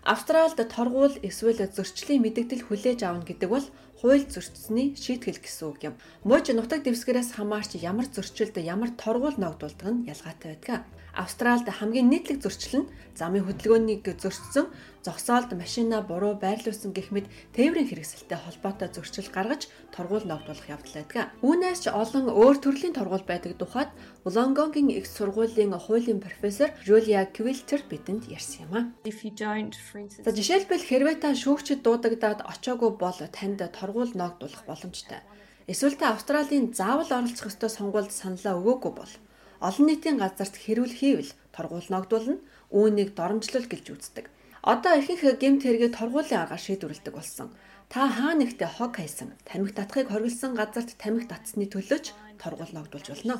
Австралид торгуул эсвэл зөрчлийн мэдэгдэл хүлээж авна гэдэг бол хууль зөрчсөний шийтгэл гэсэн үг юм. Мууч нутаг дэвсгэрээс хамаарч ямар зөрчилд ямар торгуул ногдуулдаг нь ялгаатай байдаг. Австралид хамгийн нийтлэг зөрчил нь замын хөдөлгөөнийг зөрчсөн, зогсоолд машина буруу байрлуулсан гэх мэт тээврийн хэрэгсэлтэй холбоотой зөрчил гаргаж торгуул ногдуулах явдал байдаг. Үүнээс ч олон өөр төрлийн торгуул байдаг тухайд Wollongongгийн их сургуулийн хуулийн профессор Julia Quilter бидэнд ярьсан юм а. За жишээлбэл хэрвээ та шүүгчд дуудагдаад очоогүй бол танд торгуул ногдуулах боломжтой. Эсвэл та Австралийн заавал оролцох ёстой сонгуульд саналаа өгөөгүй бол олон нийтийн газарт хэрүүл хийвэл торгуул ногдуулна үүнийг доромжлол гэлж үздэг. Одоо ихэнх гемт хэрэгээ торгуулийн аргаар шийдвэрлэдэг болсон. Та хаа нэгтээ хог хайсан, тамхи татахыг хориглосон газарт тамхи татсны төлөөч торгуул ногдуулж болно.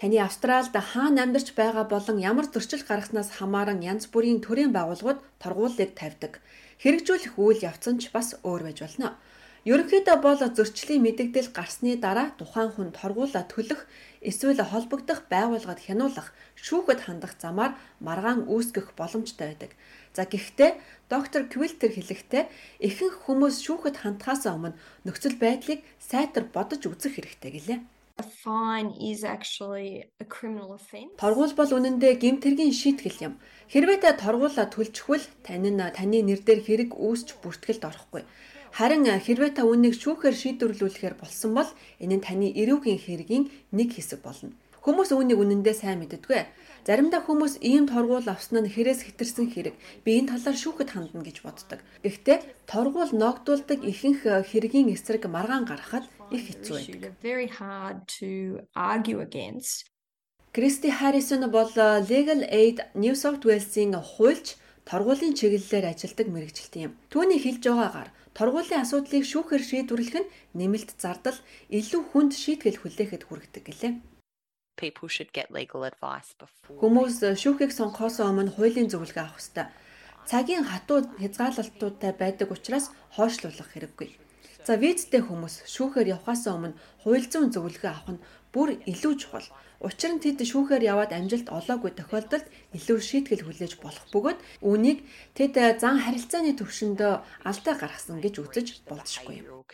Таны Австралид хаана амьдарч байгаа болон ямар зөрчил гаргаснаас хамааран янз бүрийн төрийн байгууллагууд торгуулийг тавьдаг. Хэрэгжүүлэх үйл явц нь ч бас өөр байж болно. Ерөнхийдөө бол зөрчлийн мэдэгдэл гарсны дараа тухайн хүн торгуулаа төлөх эсвэл холбогдох байгууллагад хянуулах, шүүхэд хандах замаар маргаан үүсгэх боломжтой байдаг. За гэхдээ доктор Квилтер хэлэхдээ ихэнх хүмүүс шүүхэд хандхаас өмнө нөхцөл байдлыг сайтар бодож үзэх хэрэгтэй гэлээ. Торгуул бол үнэндээ гэмтэргийн шийтгэл юм. Хэрвээ та торгуулаа төлчихвөл тань нь таны нэр дээр хэрэг үүсч бүртгэлд орохгүй. Харин хэрвээ та үүнийг шүүхээр шийдвэрлүүлэхээр болсон бол энэ нь таны эрүүгийн хэргийн нэг хэсэг болно. Хүмүүс үүнийг үнэндээ сайн мэддэггүй. Заримдаа хүмүүс ийм торгуул авсан нь хэрээс хэтэрсэн хэрэг. Би энэ талаар шүүхэд хандна гэж боддог. Гэхдээ торгуул ногдуулдаг ихэнх хэргийн эсрэг маргаан гаргахад их хэцүү байдаг. Кристи Харрисон бол Legal Aid New South Wales-ийн хуульч торгуулийн чиглэлээр ажилладаг мэрэгчлэн юм. Түүний хэлж байгаагаар Торгуулийн асуудлыг шүүхээр шийдвэрлэх нь нэмэлт зардал илүү хүнд шийтгэл хүлээхэд хүргэдэг гэлээ. People should get legal advice before. Хүмүүс шүүхийг сонгохоос өмнө хуулийн зөвлөгөө авах ёстой. Цагийн хатуу хязгаарлалтуудтай байдаг учраас хойшлуулах хэрэггүй. За визтэй хүмүүс шүүхээр явхаас өмнө хууль зүйн зөвлөгөө авах нь бүр илүү чухал. Учир нь тэд шүүхээр яваад амжилт олоогүй тохиолдолд илүү шийтгэл хүлээж болох бөгөөд үүнийг тэд зан харилцааны төвшөндөө алдаа гаргасан гэж үзэж болзошгүй юм.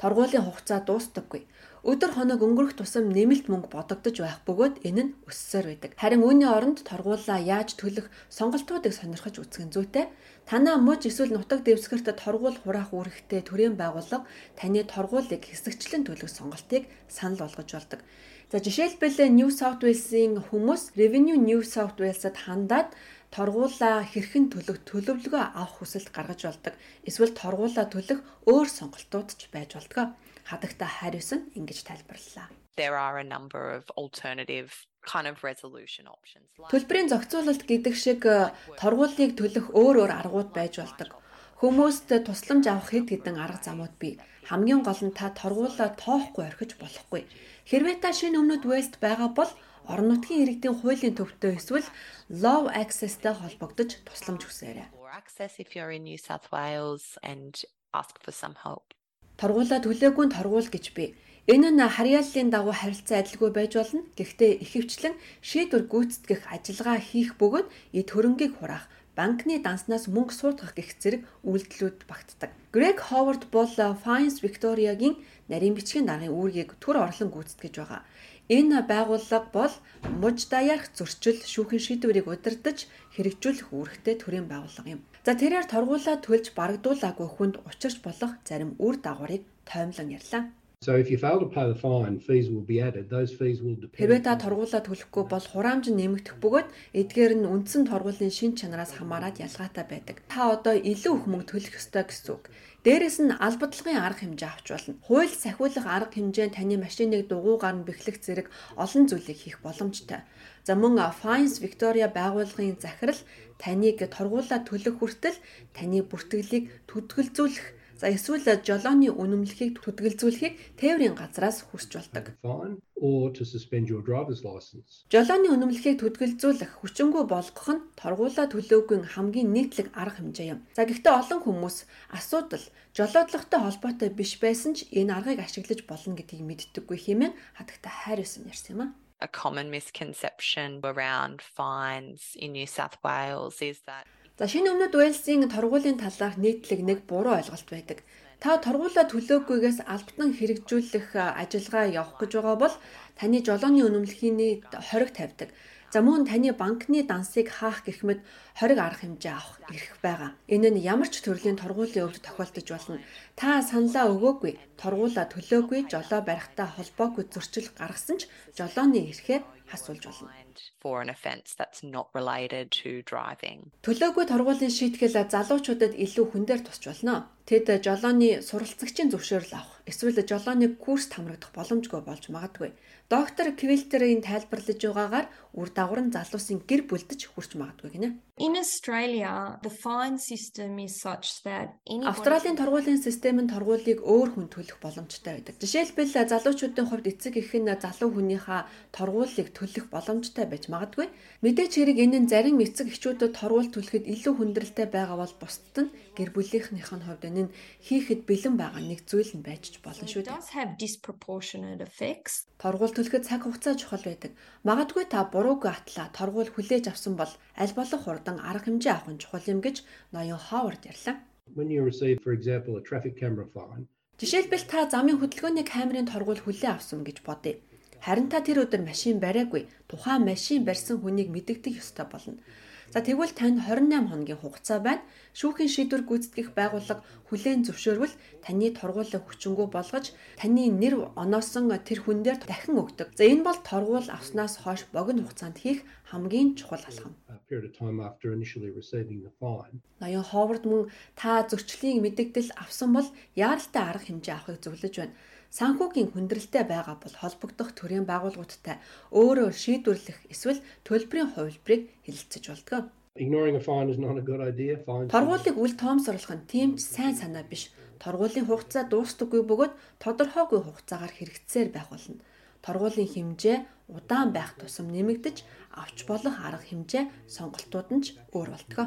Торгуулийн хугацаа дуустдаггүй. Өдөр хоног өнгөрөх тусам нэмэлт мөнгө бодогдож байх бөгөөд энэ нь өссөөр байдаг. Харин үүний оронд торгуулаа яаж төлөх сонголтуудыг сонирхож үзэх нь зүйтэй. Танаа муж эсвэл нутаг дэвсгэрт торгуул хураах үүрэгтэй төрийн байгууллага таны торгуулийг хэсэгчлэн төлөх сонголтыг санал болгож болдог. За жишээлбэл New South Wales-ийн хүмүүс Revenue New South Wales-д хандаад торгуулаа хэрхэн төлөх төлөвлөгөө авах хүсэлт гаргаж болдог. Эсвэл торгуулаа төлөх өөр сонголтууд ч байж болдог. Хадагта Харрисон ингэж тайлбарллаа. There are a number of alternative kind of resolution options. Төлбөрийн зохицуулалт гэдэг шиг э, торгуулийг төлөх өөр өөр аргууд байж болдог. Хүмүүст тусламж авах хэд хэдэн арга замууд бий. Хамгийн гол нь та торгуулаа тоохгүй орхиж болохгүй. Хэрвээ та шинэ өмнөд West байгаа бол орон нутгийн иргэдийн хуулийн төвтэй эсвэл Law Access-тэй холбогдож тусламж хүсээрэй. Access if you're in New South Wales and ask for some help. Торгуулаа төлөөгүй нь торгуул гэж бий. Энэ нь харьяаллын дагуу харилцан адилгүй байж болно. Гэхдээ ихэвчлэн шийдвэр гүйцэтгэх ажиллагаа хийх бөгөөд эд хөрөнгийг хураах, банкны данснаас мөнгө суудгах гэх зэрэг үйлдэлүүд багтдаг. Грег Ховард бол Fines Victoria-гийн нарийн бичгийн даргын үүргийг төр орлон гүйцэтгэж байгаа. Энэ байгууллага бол муж даяарх зөрчил шүүхийн шийдвэрийг удирдах хэрэгжүүлэх үүрэгтэй төрийн байгууллага юм. За тэрээр торгуулаа төлж барагдуулаагүй хүнд учирч болох зарим үр дагаврыг тоомлон ярьлаа. So if you fail to pay the fine, fees will be added. Those fees will depend. Хэрвээ та торгуулаа төлөхгүй бол хураамж нь нэмэгдэх бөгөөд эдгээр нь үндсэн торгуулийн шин чанараас хамаарат ялгаатай байдаг. Та одоо илүү их мөнгө төлөх ёстой гэсэн үг. Дээрэс нь албадлагын арга хэмжээ авч болно. Хууль сахиулах арга хэмжээ таны машиныг дугуйгаар нь бэхлэх зэрэг олон зүйлийг хийх боломжтой. За мөн Fines Victoria байгууллагын захирал таныг торгуулаа төлөх хүртэл таны бүртгэлийг төдгөлзүүлэх За эсвэл жолооны үнэмлэхийг төдгөлзүүлэхийг тээврийн газраас хүсч болдог. Жолооны үнэмлэхийг төдгөлзүүлэх хүчингү болгох нь торгуулаа төлөөгүй хамгийн нийтлэг арга хэмжээ юм. За гэхдээ олон хүмүүс асуудал жолоодлоготой холбоотой биш байсан ч энэ аргыг ашиглаж болно гэдгийг мэддэггүй хэмээн хатагта хайр өсөн ярьсан юм а a common misconception around fines in New South Wales is that За шинэ өмнөд Уэльсийн торгуулийн талаарх нийтлэг нэг буруу ойлголт байдаг. Та торгуулаа төлөөгүйгээс албатан хэрэгжүүлэх ажиллагаа явах гэж байгаа бол таны жолооны үнэмлэхийний хориг тавьдаг. За мөн таны банкны дансыг хаах гэх мэт хориг арга хэмжээ авах эрх байгаа. Энэ нь ямар ч төрлийн торгуулийн өвд тохиолдож болно. Та саналаа өгөөгүй, торгуулаа төлөөгүй, жолоо барихтаа холбоогүй зөрчил гаргасан ч жолооны эрхээ асуулж болно for an offence that's not related to driving. Төлөөгүй торгуулийн шийтгэл залуучуудад илүү хүн дээр тусч болно. Тэд жолооны суралцагчийн зөвшөөрөл авах, эсвэл жолооны курс хамрагдах боломжгүй болж магадгүй. Доктор Квилтерийн тайлбарлаж байгаагаар үр дагавар нь залуусын гэр бүлдэж хүрч магадгүй гинэ. In Australia, the fine system is such that Австралийн торгуулийн систем нь торгуулийг өөр хүн төлөх боломжтой байдаг. Жишээлбэл залуучуудын хувьд эцэг эх нь залуу хүнийхээ торгуулийг төлөх боломжтой байж магадгүй. Мэдээч хэрэг энэ нь зарим эцэг эхчүүдэд торгуул төлөхөд илүү хүндрэлтэй байгаа бол бусдад нь гэр бүлийнхнийх нь хувьд энэ хийхэд бэлэн байгаа нэг зүйл нь байж ч болно шүү дээ. Торгуул төлөхөд цаг хугацаа чухал байдаг. Магадгүй та буруугүй атлаа торгуул хүлээж авсан бол аль болох хурдан арга хэмжээ авах нь чухал юм гэж ноён Ховард ярьлаа. When you receive for example a traffic camera fine Жишээлбэл та замын хөдөлгөөний камерын торгуул хүлээн авсан гэж бодъё. Харин та тэр өдөр машин бариагүй. Тухайн машин барьсан хүнийг мэдэгдэх ёстой болно. За тэгвэл танд 28 хоногийн хугацаа байна. Шүүхийн шийдвэр гүйцэтгэх байгууллага хүлээн зөвшөөрвөл таны тургуулаа хүчингү болгож таны нэр оноосон тэр хүн дээр дахин өгдөг. За энэ бол торгуул авснаас хойш богино хугацаанд хийх хамгийн чухал алхам. Ноён Ховард мөн та зөрчлийг мэдэгдэл авсан бол яаралтай арга хэмжээ авахыг зөвлөж байна санхүүгийн хүндрэлтэй байгаа бол холбогдох төрийн байгууллагуудтай өөрөө шийдвэрлэх эсвэл төлбөрийн хувилбарыг хэлэлцэж болдог. Торгуулийг үл тоомсорлох нь тийм ч сайн санаа биш. Торгуулийн хугацаа дуустдаггүй бөгөөд тодорхойгүй хугацаагаар хэрэгцсээр байх болно. Торгуулийн хэмжээ удаан байх тусам нэмэгдэж авч болох арга хэмжээ сонголтууд нь ч өөр болтгоо.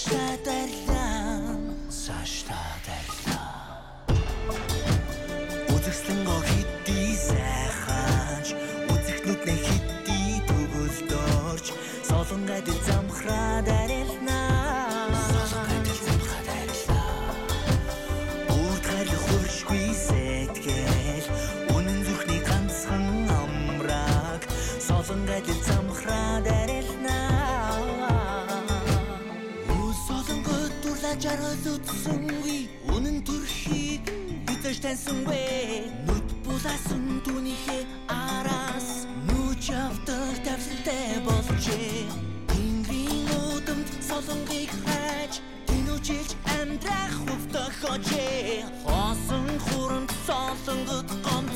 shine. Таньсангүй нүд булаасан түүнийхээ араас нүч явдаг тавсантай болжээ. Тэнгэрийн удамд солонгыг хайж тинүүжилж амьдрах хувтах хожээ. Хосон хурамд солонгод гомцсон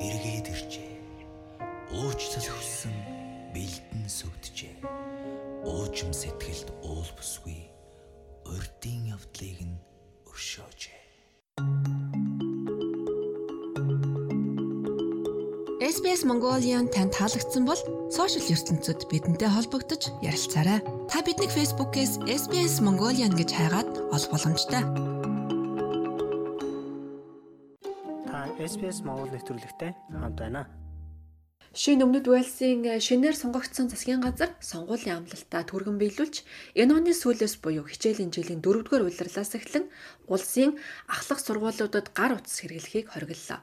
эргээд иржээ. Уучлал хүссэн бэлдэн сүгдэжээ. Уужим сэтгэлд уул бүсгүй урдийн явдлыг нь өршөөжээ. SBS Mongolian танд таалагдсан бол сошиал ертөнцид бидэнтэй холбогдож ярилцаарай. Та биднийг Facebook-ээс SBS Mongolian гэж хайгаад олох боломжтой. SBS Монгол нэвтрүүлэгтэй хамт байна. Шинэ Өмнөд Уэльсийн шинээр сонгогдсон засгийн газар сонгуулийн амлалтаа түргэн биелүүлж энэ оны сүүлээс буюу хичээлийн жилийн 4-р улирлаас эхлэн улсын ахлах сургуулиудад гар утас хэрэглэхийг хориглолоо.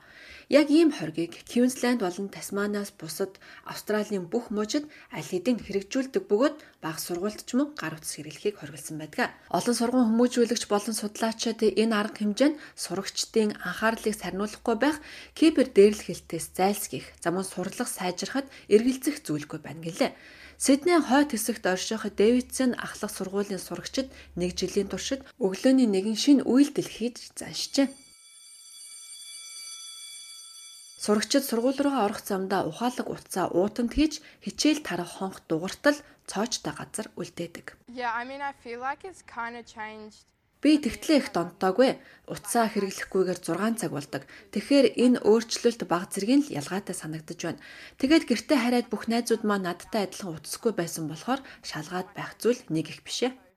Яг ийм хоргийг Квинсленд болон Тасманиас бусад Австралийн бүх мужид аль хэдийн хэрэгжүүлдэг бөгөөд бага сургуульд ч мөн гар утас хэрэглэхийг хориглосон байдаг. Олон сургууль хүмүүжүүлэгч болон судлаачид энэ арга хэмжээ нь сурагчдын анхаарлыг сарниулахгүй байх кибер дээрлэх хэлтээс зайлсхийх, за мөн сурлах сайжрахад эргэлзэх зүйлгүй байна гэлээ. Сиднейн хойд хэсэгт орших Дэвидсон ахлах сургуулийн сурагчид нэг жилийн туршид өглөөний нэгэн шин үйлдэл хийж заншжээ. Сурагчид сургууль руу орох замдаа ухаалаг утсаа уутамд хийж хичээл тарах хонх дугартал цоочтой газар үлдээдэг. Би тэгтлээ их донтоогүй. Утсаа хэрэглэхгүйгээр 6 цаг болдог. Тэгэхээр энэ өөрчлөлт баг зэргийн л ялгаатай санагдаж байна. Тэгээд гэртээ хараад бүх найзууд маань надтай адилхан утасгүй байсан болохоор шалгаад байх зүйл нэг их бишээ. There's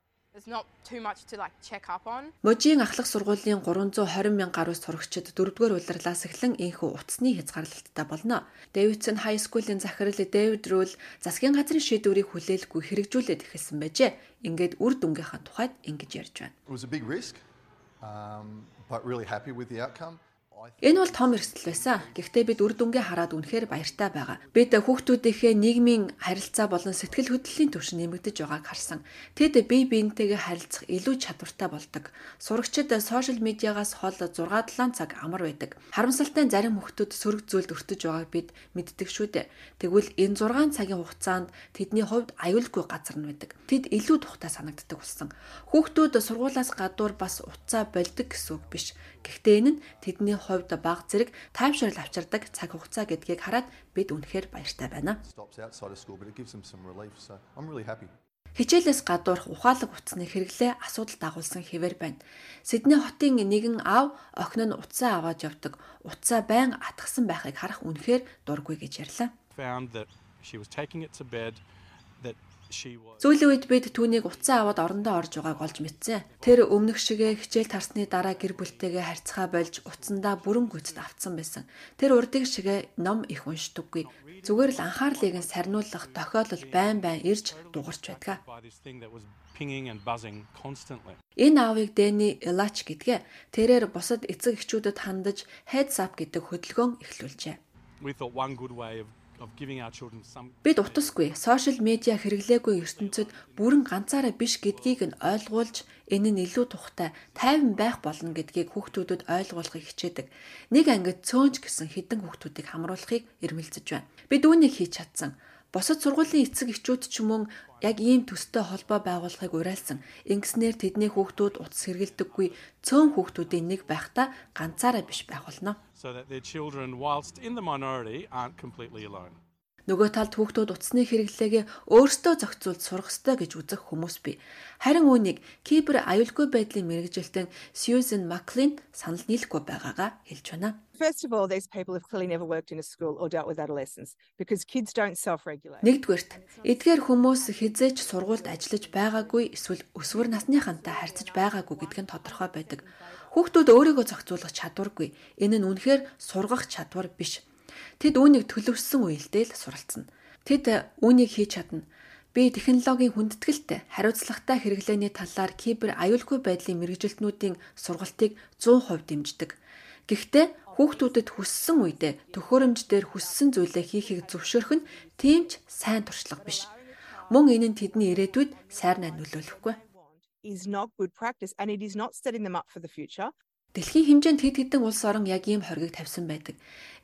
not too much to like check up on. Можийн ахлах сургуулийн 320 мянга гаруй сурагчид 4-р улирлаас эхлэн инхүү утасны хязгаарлалттай болно. Дэвидсон хай скуулийн захирал Дэвид Рул засгийн газрын шийдвэрийг хүлээлгүй хэрэгжүүлээд эхэлсэн байжээ. Ингээд үр дүнгийнхаа тухайд ингэж ярьж байна. It was a big risk, um, but really happy with the outcome. Энэ бол том эрсдэл байсан. Гэхдээ бид үр дүнгээ хараад үнэхээр баяртай байгаа. Бид хүүхдүүдийнхээ нийгмийн харилцаа болон сэтгэл хөдлөлийн түвшин нэмэгдэж байгааг харсан. Тэд бие биентэйгээ харилцах илүү чадвартай болдог. Сурагчид сошиал медиагаас хол 6-7 цаг амар байдаг. Харамсалтай зарим хүүхдүүд сөрөг зүйлд өртөж байгааг бид мэддэг шүү дээ. Тэгвэл энэ 6 цагийн хугацаанд тэдний хувьд аюулгүй газар нь байдаг. Тэд илүү тухтай санагддаг болсон. Хүүхдүүд сургуулаас гадуур бас уцаа болдог гэсэн үг биш. Гэхдээ энэ нь тэдний хувьд баг зэрэг таймшрал авчирдаг цаг хугацаа гэдгийг хараад бид үнэхээр баяртай байна. Хичээлээс гадуурх ухаалаг утасны хэрэглээ асуудал дагуулсан хэвээр байна. Сидней хотын нэгэн аав охин нь утсаа аваад явдаг. Утсаа байн атгсан байхыг харах үнэхээр дургүй гэж ярьлаа. Сүүлийн үед бид түүнийг уцаа аваад орондоо орж байгааг олж мэдсэн. Тэр өмнөх шигээ хичээл тарсны дараа гэр бүлтэйгээ харьцаа болж уцандаа бүрэн гүйцэд автсан байсан. Тэр урдыг шигээ ном их уншдаггүй. Зүгээр л анхаарлыг нь сарниулах тохиолдол байн байн ирж дугарч байдаг. Энэ аавыг Дэни Элач гэдгээ тэрээр бусад эцэг эхчүүдэд хандаж heads up гэдэг хөдөлгөөн эхлүүлжээ. Бид утасгүй сошиал медиа хэрэглээгүй ертөнцид бүрэн ганцаараа биш гэдгийг нь ойлгуулж энэ нь илүү тухтай тайван байх болно гэдгийг хүүхдүүдэд ойлгуулахыг хичээдэг. Нэг ангид цөөнч гэсэн хідэн хүүхдүүдийг хамруулахыг эрмэлзэж байна. Бид үүнийг хийж чадсан. Босод сургуулийн эцэг эхчүүд ч мөн яг ийм төстэй холбоо байгуулахыг уриалсан. Ингэснээр тэдний хүүхдүүд утас хэргэлдэггүй цөөн хүүхдүүдийн нэг байхдаа ганцаараа биш байх болно. So that their children whilst in the minority aren't completely alone. Нөгөө талд хүүхдүүд утасны хэрэглээгээ өөрсдөө зохицуулж сурах ёстой гэж үзэх хүмүүс бий. Харин үүнийг кибер аюулгүй байдлын мэрэгжилтэн Сьюзен Маклин санал нийлэхгүй байгаагаа хэлж байна. First of all, these people have clearly never worked in a school or dealt with adolescents because kids don't self-regulate. Нэгдүгээрт, эдгээр хүмүүс хизээч сургуульд ажиллаж байгаагүй эсвэл өсвөр насныхантай харьцаж байгаагүй гэдг нь тодорхой байдаг. Хүүхдүүд өөрийгөө зохицуулах чадваргүй. Энэ нь үнэхээр сургах чадвар биш Тэд үүнийг төлөвсөн үедээ л суралцсан. Тэд үүнийг хийж чадна. Би технологийн хүндэтгэлтэй хариуцлагатай хэрэглээний талаар кибер аюулгүй байдлын мэрэгжилтнүүдийн сургалтыг 100% дэмждэг. Гэхдээ хүүхдүүдэд хүссэн үедээ төхөөрөмж дээр хүссэн зүйлээ хийхийг зөвшөөрөх нь тийм ч сайн туршлага биш. Мөн энэ нь тэдний ирээдүйд сайрнаа нөлөөлөхгүй is not good practice and it is not setting them up for the future. Дэлхийн хэмжээнд хэд хэдэн улс орон яг ийм хоргийг тавьсан байдаг.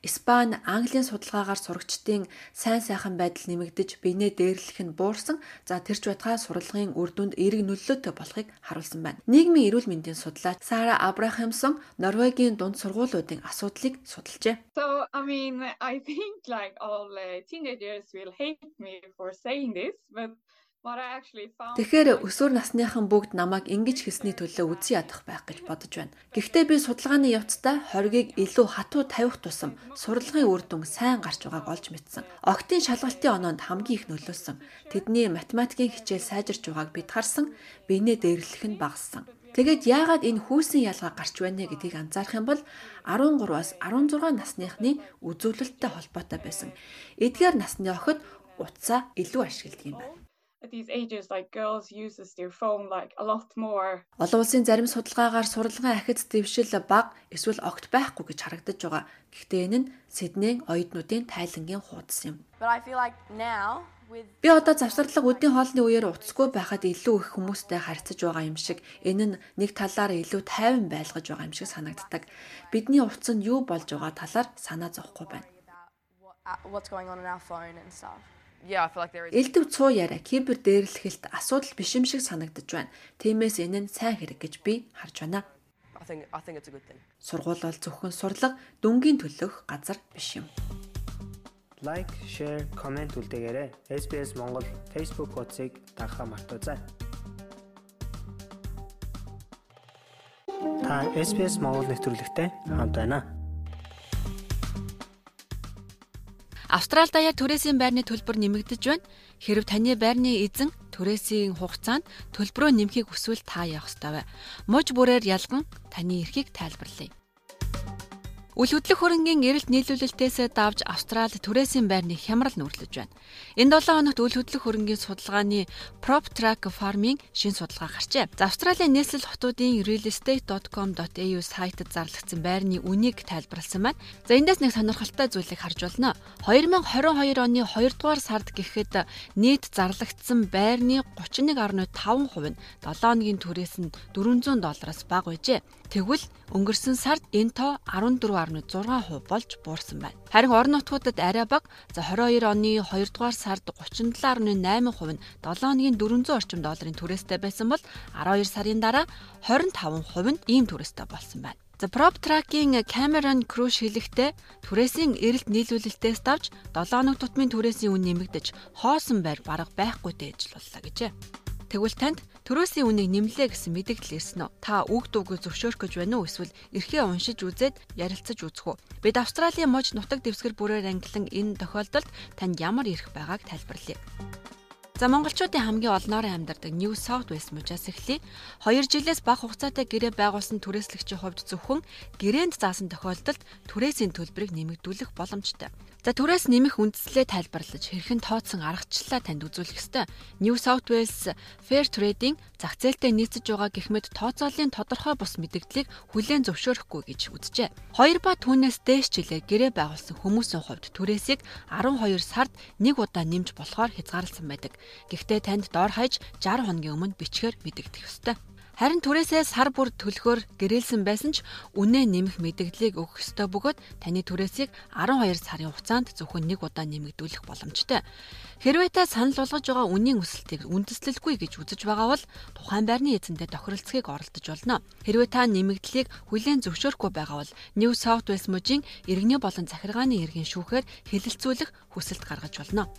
Испани, Английн судалгаагаар сурагчдын сайн сайхан байдал нэмэгдэж, бинээ дээрлэх нь буурсан. За тэрч байтгай сурлагын үр дүнд эерэг нөлөөтэй болохыг харуулсан байна. Нийгмийн эрүүл мэндийн судлаач Сара Абрахамсон Норвегийн дунд сургуулиудын асуудлыг судалжээ. So I mean I think like all uh, teenagers will hate me for saying this but Тэгэхээр өсвөр насныхан бүгд намайг ингэж хэлсний төлөө үзий ядах байх гэж бодож байна. Гэхдээ би судалгааны явцдаа хоргийг илүү хатуу тавих тусам сурлагын үр дүн сайн гарч байгааг олж мэдсэн. Октын шалгалтын оноонд хамгийн их нөлөөлсөн. Тэдний математикийн хичээл сайжирч байгааг бид харсан. Бинэ дээрлэх нь багассан. Тэгээд яагаад энэ хүүсийн ялгаа гарч байна гэдгийг анзаарах юм бол 13-аас 16 насныхны үзүүлэлттэй холбоотой байсан. Эдгээр насны охид утсаа илүү ашигладаг юм байна at these ages like girls uses their phone like a lot more. Олон улсын зарим судалгаагаар сурлагын ахиц дэвшил баг эсвэл огт байхгүй гэж харагдаж байгаа. Гэхдээ энэ нь Сиднейн оюутнуудын тайлангийн хуудас юм. Би одоо завсарлаг үдийн хоолны үеэр уцгүй байхад илүү их хүмүүстэй харьцаж байгаа юм шиг энэ нь нэг талаар илүү тайван байлгаж байгаа юм шиг санагддаг. Бидний утас нь юу болж байгаа талаар санаа зовхгүй байна. What's going on in our phone and stuff. Элдв цуу яриа кибер дээрлэхэлт асуудал биш юм шиг санагдаж байна. Тиймээс энэ нь сайн хэрэг гэж би харж байна. Сургууль бол зөвхөн сурлага, дүнгийн төлөх газар биш юм. Лайк, шеэр, комент үлдээгээрэй. SBS Монгол Facebook хуудсыг дагахаа мартаоцай. Та SBS Монгол нэвтрүүлэгтэй хамт байна. Австрали даяар түрээсийн байрны төлбөр нэмэгдэж байна. Хэрв таны байрны эзэн түрээсийн хугацаанд төлбөрөө нэмэхийг хүсвэл та явах ёстой бай. Муж бүрээр ялган таны эрхийг тайлбарлая. Үл хөдлөх хөрөнгийн эрэлт нийлүүлэлтээс давж Австрали түрээсийн байрны хямрал нүүрлэж байна. Энэ 7 хоногт үл хөдлөх хөрөнгийн судалгааны PropTrack Farming шин судалгаа гарчээ. За Австралийн нийслэл хотуудын realestate.com.au сайтад зарлагдсан байрны үнийг тайлбарласан байна. За эндээс нэг сонирхолтой зүйлийг харж байна. 2022 оны 2 дугаар сард гэхэд нийт зарлагдсан байрны 31.5% нь 7 хоногийн түрээс нь 400 доллараас бага байжээ. Тэгвэл өнгөрсөн сард энэ тоо 14.6% болж буурсан байна. Харин орон нутгуудад арай бага. За 22 оны 2 дугаар сард 37.8% нь 7 хоногийн 400 орчим долларын түрээстэй байсан бол 12 сарын дараа 25% нь ийм түрээстэй болсон байна. За PropTrack-ийн Cameron Crush хэлэхдээ түрээсийн эрэлт нийлүүлэлтээс давж 7 хоног тутмын түрээсийн үн нэмэгдэж хоосон байр бараг байхгүйтэй ажиллууллаа гэжээ. Тэгвэл танд төрөөсийн үнийг нэмлээ гэсэн мэдээлэл ирсэн үү? Та үг дуугүй зөвшөөрөх гэж байна уу? Эсвэл эрхээ уншиж үзээд ярилцаж үзэх үү? Бид Австралийн мож нутаг дэвсгэр бүрээр ангилан энэ тохиолдолд танд ямар эрх байгааг тайлбарлая. За монголчуудын хамгийн олноорын амьдардаг New South Wales мужаас эхлэе. 2 жилээс бага хугацаатай гэрээ байгуулсан түрээслэгчийн хувьд зөвхөн гэрээнд заасан тохиолдолд түрээсийн төлбөрийг нэмэгдүүлэх боломжтой. За түрээс нэмэх үндслээ тайлбарлаж хэрхэн тооцсон аргачлалаа танд үзүүлэх ёстой. New South Wales Fair Trading зах зээлтэй нийцэж байгаа гихмэд тооцооллын тодорхой бус мэдээллийг хүлээн зөвшөөрөхгүй гэж үзжээ. 2 ба түүнээс дээш жилээр гэрээ байгуулсан хүмүүсийн хувьд түрээсийг 12 сард нэг удаа нэмж болохоор хязгаарласан байдаг. Гэхдээ танд дор хаяж 60 хоногийн өмнө бичгээр мэдэгдэх ёстой. Харин түрээсээ сар бүр төлөхөөр гэрээлсэн байсан ч үнэ нэмэх мэдээллийг өгөх ёстой бөгөөд таны түрээсийг 12 сарын хугацаанд зөвхөн нэг удаа нэмэгдүүлэх боломжтой. Хэрвээ та санал болгож байгаа үнийн өсөлтийг үндэслэлгүй гэж үзэж байгаа бол тухайн байрны эзэнтэй тохиролцохыг оролдож болно. Хэрвээ та нэмэгдлийг хүлээн зөвшөөрөхгүй байгаа бол New South Wales мужийн иргэний болон захиргааны иргэн шүүхээр хэлэлцүүлэх хүсэлт гаргаж болно.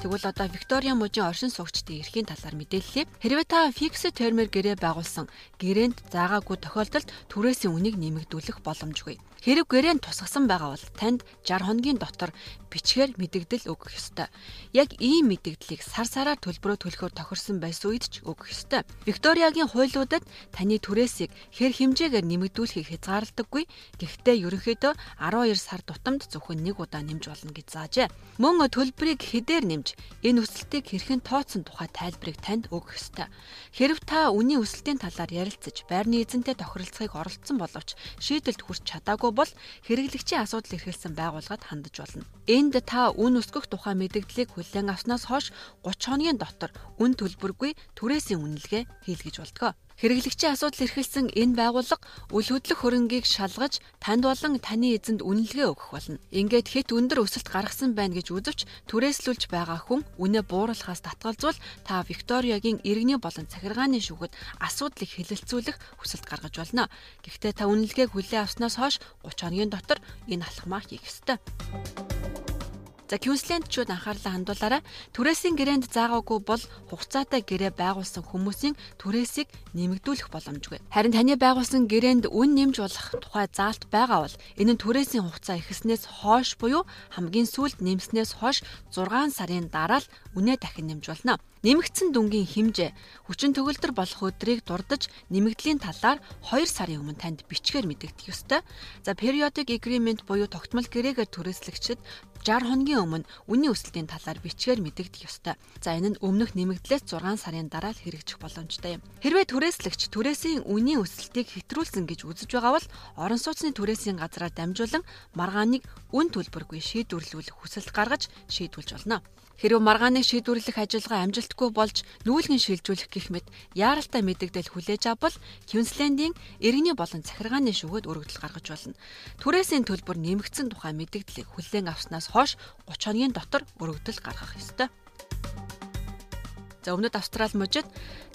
Тэгвэл одоо Виктория мужийн оршин суугчдын эрхийн талаар мэдээллээ. Хэрвээ та фиксд термээр гэрээ байгуулсан гэрээнд заагаагүй тохиолдолд түрээсийн үнийг нэмэгдүүлэх боломжгүй. Хэрэг гэрээнд тусгасан байгаа бол танд 60 хоногийн дотор бичгээр мэдэгдэл өгөх ёстой. Яг ийм мэдэгдлийг сар сараар төлбөрөө төлөхөөр тохирсон байсан үед ч өгөх ёстой. Викториягийн хуулиудад таны түрээсийг хэр хэмжээгээр нэмэгдүүлэхийг хязгаардаггүй. Гэхдээ ерөнхийдөө 12 сар тутамд зөвхөн нэг удаа нэмж болно гэж заажээ. Мөн төлбөрийг хэдээр нэмж энэ өсөлтийг хэрхэн тооцсон тухай тайлбарыг танд өгөх ёстой. Хэрв та үнийн өсөлтийн талаар ярилцаж байрны эзэнтэй тохиролцохыг оролдсон боловч шийдэлд хүрч чадаагүй бол хэрэглэгчийн асуудал эрхэлсэн байгууллагад хандаж болно. Энд та үн өсгөх тухай мэдээллийг хүлээн авснаас хойш 30 хоногийн дотор үн төлбөргүй түрээсийн үнэлгээ хийлгэж болтгоо. Хэрэглэгчийн асуудал эрхэлсэн энэ байгууллага үл хөдлөх хөрөнгийг шалгаж танд болон таны эзэнд үнэлгээ өгөх болно. Ингээд хэд өндөр өсөлт гаргасан байна гэж үзвч түрээслүүлж байгаа хүн үнэ бууруулахаас татгалзуул та Викториягийн иргэний болон захиргааны шүүхэд асуудлыг хэлэлцүүлэх хүсэлт гаргаж болно. Гэхдээ та үнэлгээг хүлээн авснаас хойш 30 хоногийн дотор энэ алхмаа хийх ёстой. За Квинслендчүүд анхаарлаа хандуулаарай. Түрээсийн гэрээнд заагаагүй бол хугацаатай гэрээ байгуулсан хүмүүсийн түрээсийг нэмэгдүүлэх боломжгүй. Харин таны байгуулсан гэрээнд үн нэмж болох тухай заалт байгаа бол энэ нь түрээсийн хугацаа ихэснээс хойш буюу хамгийн сүүлд нэмснээс хойш 6 сарын дараа л үнэ дахин нэмж болно. Нэмэгдсэн дүнгийн хэмжээ хүчин төгөлдөр болох өдрийг дурдж нэмэгдлийн талаар 2 сарын өмнө танд бичгээр мэдэгдэх ёстой. За periodic agreement буюу тогтмол гэрээгээр түрээслэгчид 60 хоногийн өмнө үнийн өсөлтийн талаар бичгээр мэдэгдэх ёстой. За энэ нь өмнөх нэмэгдлээс 6 сарын дараа л хэрэгжих боломжтой юм. Хэрвээ түрээслэгч түрээсийн үнийн өсөлтийг хэтрүүлсэн гэж үзэж байгаа бол орон сууцны түрээсийн газраар дамжуулан маргааныг үн төлбөргүй шийдвэрлүүлэх хүсэлт гаргаж шийдвэрлэж болно. Хэрвээ маргааныг шийдвэрлэх ажиллагаа амжилтгүй болж нүүлгэн шилжүүлэх гэх мэт яаралтай мэдэгдэл хүлээж авбал Квинслендийн иргэний болон захиргааны шүүхэд өргөдөл гаргаж болно. Түрээсийн төлбөр нэмэгдсэн тухай мэдэгдлийг хүлээн авснаас хойш 30 хоногийн дотор өргөдөл гаргах ёстой. За өмнөд Австрали мужид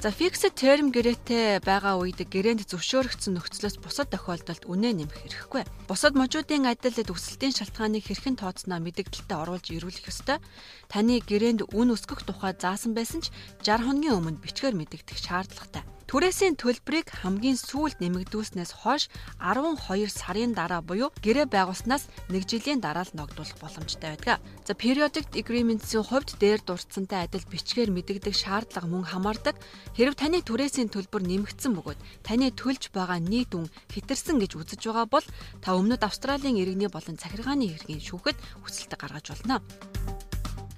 за fixed term гэрээтэй байгаа үед гэрээнд зөвшөөрөгдсөн нөхцлөөс бусад тохиолдолд үнэ нэмэх хэрэггүй. Бусад мужуудын адилд өсөлтийн шалтгааныг хэрхэн тооцноо мэдэгдэлтэд оруулж ирүүлэх ёстой. Таны гэрээнд үн өсгөх тухай заасан байсан ч 60 хоногийн өмнө бичгээр мэдэгдэх шаардлагатай. Түрээсийн төлбөрийг хамгийн сүүлд нэмэгдүүлснээс хойш 12 сарын дараа буюу гэрээ байгуулснаас 1 жилийн дараа л ногдуулах боломжтой байдаг. За periodic agreements-ийн хувьд дээр дурдсантай адил бичгээр мэдэгдэх шаардлага мөн хамаардаг. Хэрв таны түрээсийн төлбөр нэмэгдсэн бөгөөд таны төлж байгаа нийт үн хэтэрсэн гэж үзэж байгаа бол та өмнөд Австралийн иргэний болон захиргааны хэргийн шүүхэд хүсэлт гаргаж болно.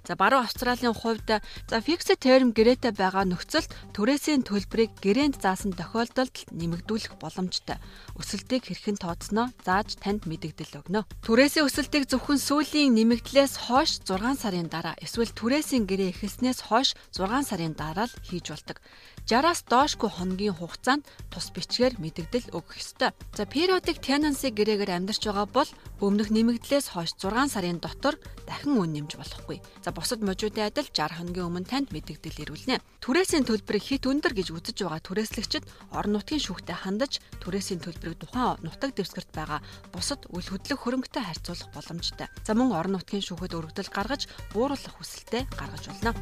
За баруун Австралийн хувьд за fixed term гэрээтэй байгаа нөхцөлд түрээсийн төлбөрийг гэрээнд заасан тохиолдолд нэмэгдүүлэх боломжтой. Өсөлтийг хэрхэн тооцноо зааж танд мэдэгдэл өгнө. Түрээсийн өсөлтийг зөвхөн сүүлийн нэмэгдлээс хойш 6 сарын дараа эсвэл түрээсийн гэрээ эхэлснээс хойш 6 сарын дараа л хийж болдог. 60-аас доошгүй хоногийн хугацаанд тус бичгээр мэдэгдэл өгөх ёстой. За periodic tenancy гэрээгээр амьдарч байгаа бол өмнөх нэмэгдлээс хойш 6 сарын дотор дахин үн нэмж болохгүй. За бусад можуудын адил 60 хоногийн өмнө танд мэдэгдэл ирүүлнэ. Түрээсийн төлбөрийг хит өндөр гэж үзэж байгаа түрээслэгчид орон нутгийн шүүхтэй хандаж түрээсийн төлбөрийг тухайн нутаг дэвсгэрт байгаа бусад үл хөдлөх хөрөнгөтэй харьцуулах боломжтой. За мөн орон нутгийн шүүхэд өргөдөл гаргаж бууруулах хүсэлтэд гаргаж болно.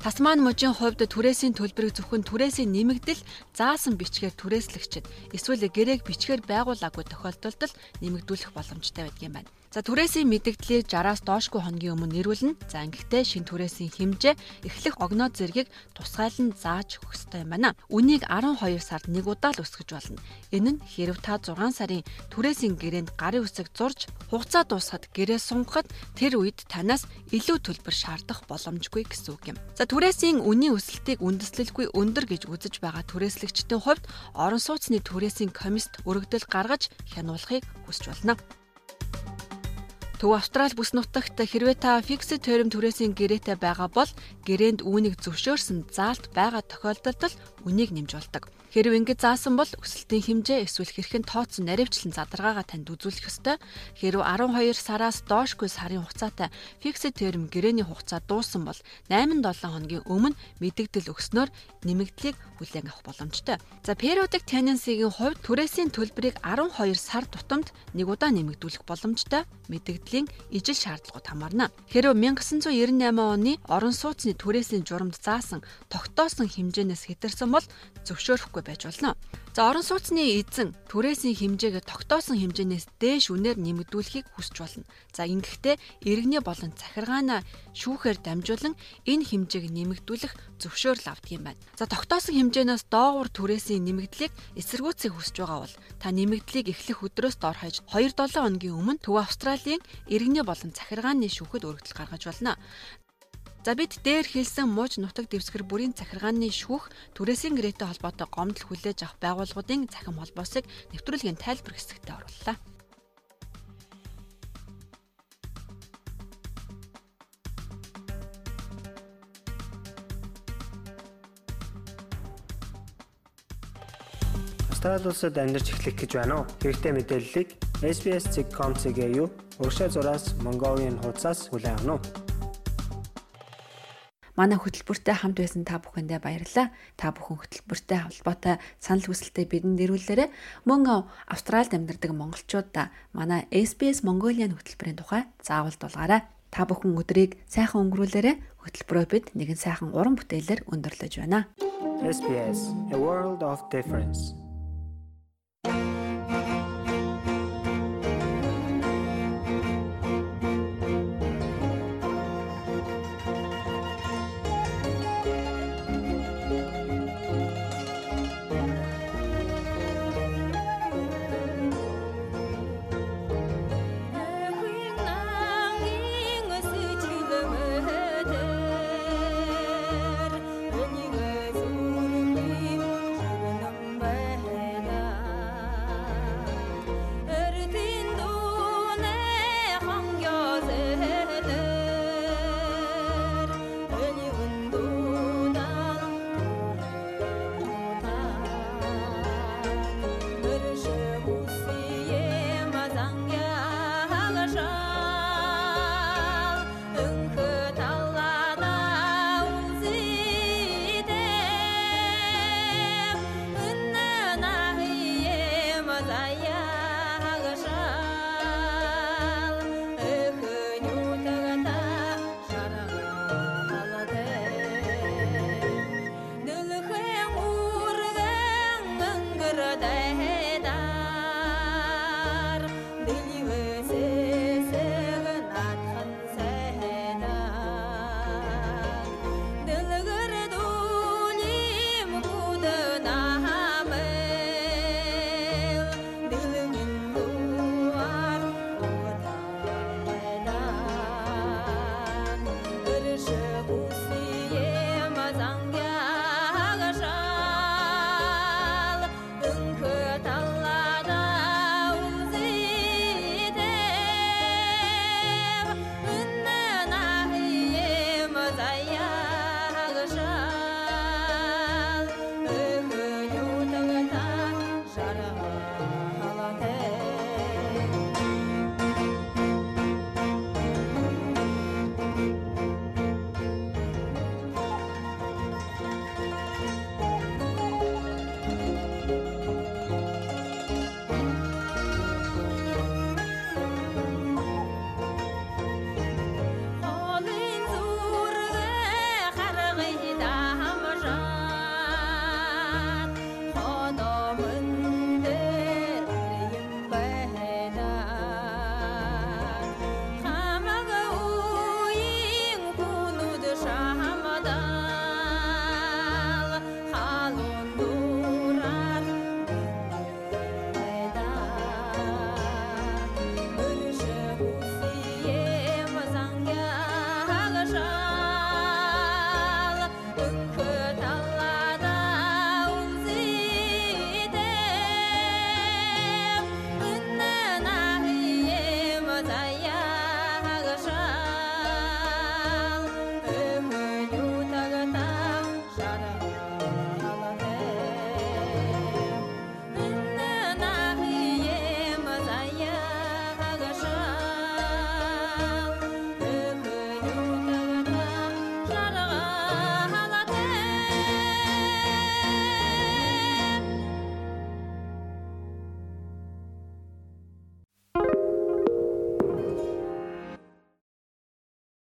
Тасман мужийн хувьд түрээсийн төлбөрийг зөвхөн түрээсийн нэмэгдэл заасан бичгээр түрээслэгчид эсвэл гэрээг бичгээр байгуулаагүй тохиолдолд нэмэгдүүлэх боломжтой байдаг юм байна. За түрээсийн мэдэгдлийг 60-аас доошгүй хоногийн өмнө нэрвүүлнэ. За ингэхдээ шин түрээсийн хэмжээ эхлэх огноо зэргийг тусгайлан зааж өгөх ёстой юм байна. Үнийг 12 сард нэг удаа л өсгөж болно. Энэ нь хэрв та 6 сарын түрээсийн гэрээнд гарын үсэг зурж хугацаа дуусахад гэрээ сунгахад тэр үед танаас илүү төлбөр шаардах боломжгүй гэсэн үг юм. За түрээсийн үнийн өсөлтийг үндэслэлгүй өндөр гэж үзэж байгаа түрээслэгчдийн хувьд орон сууцны түрээсийн комист өргөдөл гаргаж хянуулахыг хүсч болно. Төв Австрали бүс нутагт хэрвээ та fixed term түрээсийн гэрээтэй байгаа бол гэрээнд үүнийг зөвшөөрсөн заалт байгаа тохиолдолд үнийг нэмж болдог. Хэрв ингэж заасан бол өсөлтийн хэмжээ эсвэл хэрхэн тооцсон наривчлан задаргаагаа танд үзүүлэх ёстой. Хэрв 12 сараас доошгүй сарын хугацаатай fixed term гэрээний хугацаа дууссан бол 8-7 хоногийн өмнө мэдэгдэл өгснөөр нэмэгдлийг хүлээн авах боломжтой. За periodic tenancy-гийн хувьд түрээсийн төлбөрийг 12 сар тутамд нэг удаа нэмэгдүүлэх боломжтой. Мэдэгдлийн ижил шаардлагууд хамаарна. Хэрв 1998 оны орон сууцны түрээсийн журамд заасан тогтоосон хэмжээнээс хэтэрсэн бол зөвшөөрөхгүй хэрэггүй байж болно. За орон сууцны эзэн түрээсийн хэмжээг тогтоосон хэмжээнээс дээш үнээр нэмэгдүүлэхийг хүсч болно. За ингэхдээ иргэний болон захиргаанаа шүүхээр дамжуулан энэ хэмжээг нэмэгдүүлэх зөвшөөрөл авдаг юм байна. За тогтоосон хэмжээнээс доогуур түрээсийн нэмэгдлийг эсэргүүцэх хүсэж байгаа бол та нэмэгдлийг эхлэх өдрөөс дор хаяж 2-7 хоногийн өмнө Төв Австралийн иргэний болон захиргааны шүүхэд өргөдөл гаргаж болно. За бид дээр хэлсэн мууч нутаг дэвсгэр бүрийн захиргааны шүүх түрээсийн гэрээтэй холбоотой гомдол хүлээж авах байгууллагуудын захим холбоосыг нэвтрүүлгийн тайлбар хэсэгтээ орууллаа. Австрали улсад амьдарч эхлэх гэж байна уу? Хэрэгтэй мэдээллийг SBS.com.cg юу урагшаа зураас Mongolian хуудасаас хүлээн авах нь манай хөтөлбөртэй хамт байсан та бүхэндээ баярлалаа. Та бүхэн хөтөлбөртэй холбоотой санал хүсэлтээ бидэнд нэрвүүлээрэй. Мөн Австральд амьдардаг монголчуудаа манай SBS Mongolian хөтөлбөрийн тухай заавал дуулгаарай. Та бүхэн өдрийг сайхан өнгөрүүлээрэй. Хөтөлбөрөө бид нэгэн сайхан уран бүтээлээр өндөрлөж байна. SBS A World of Difference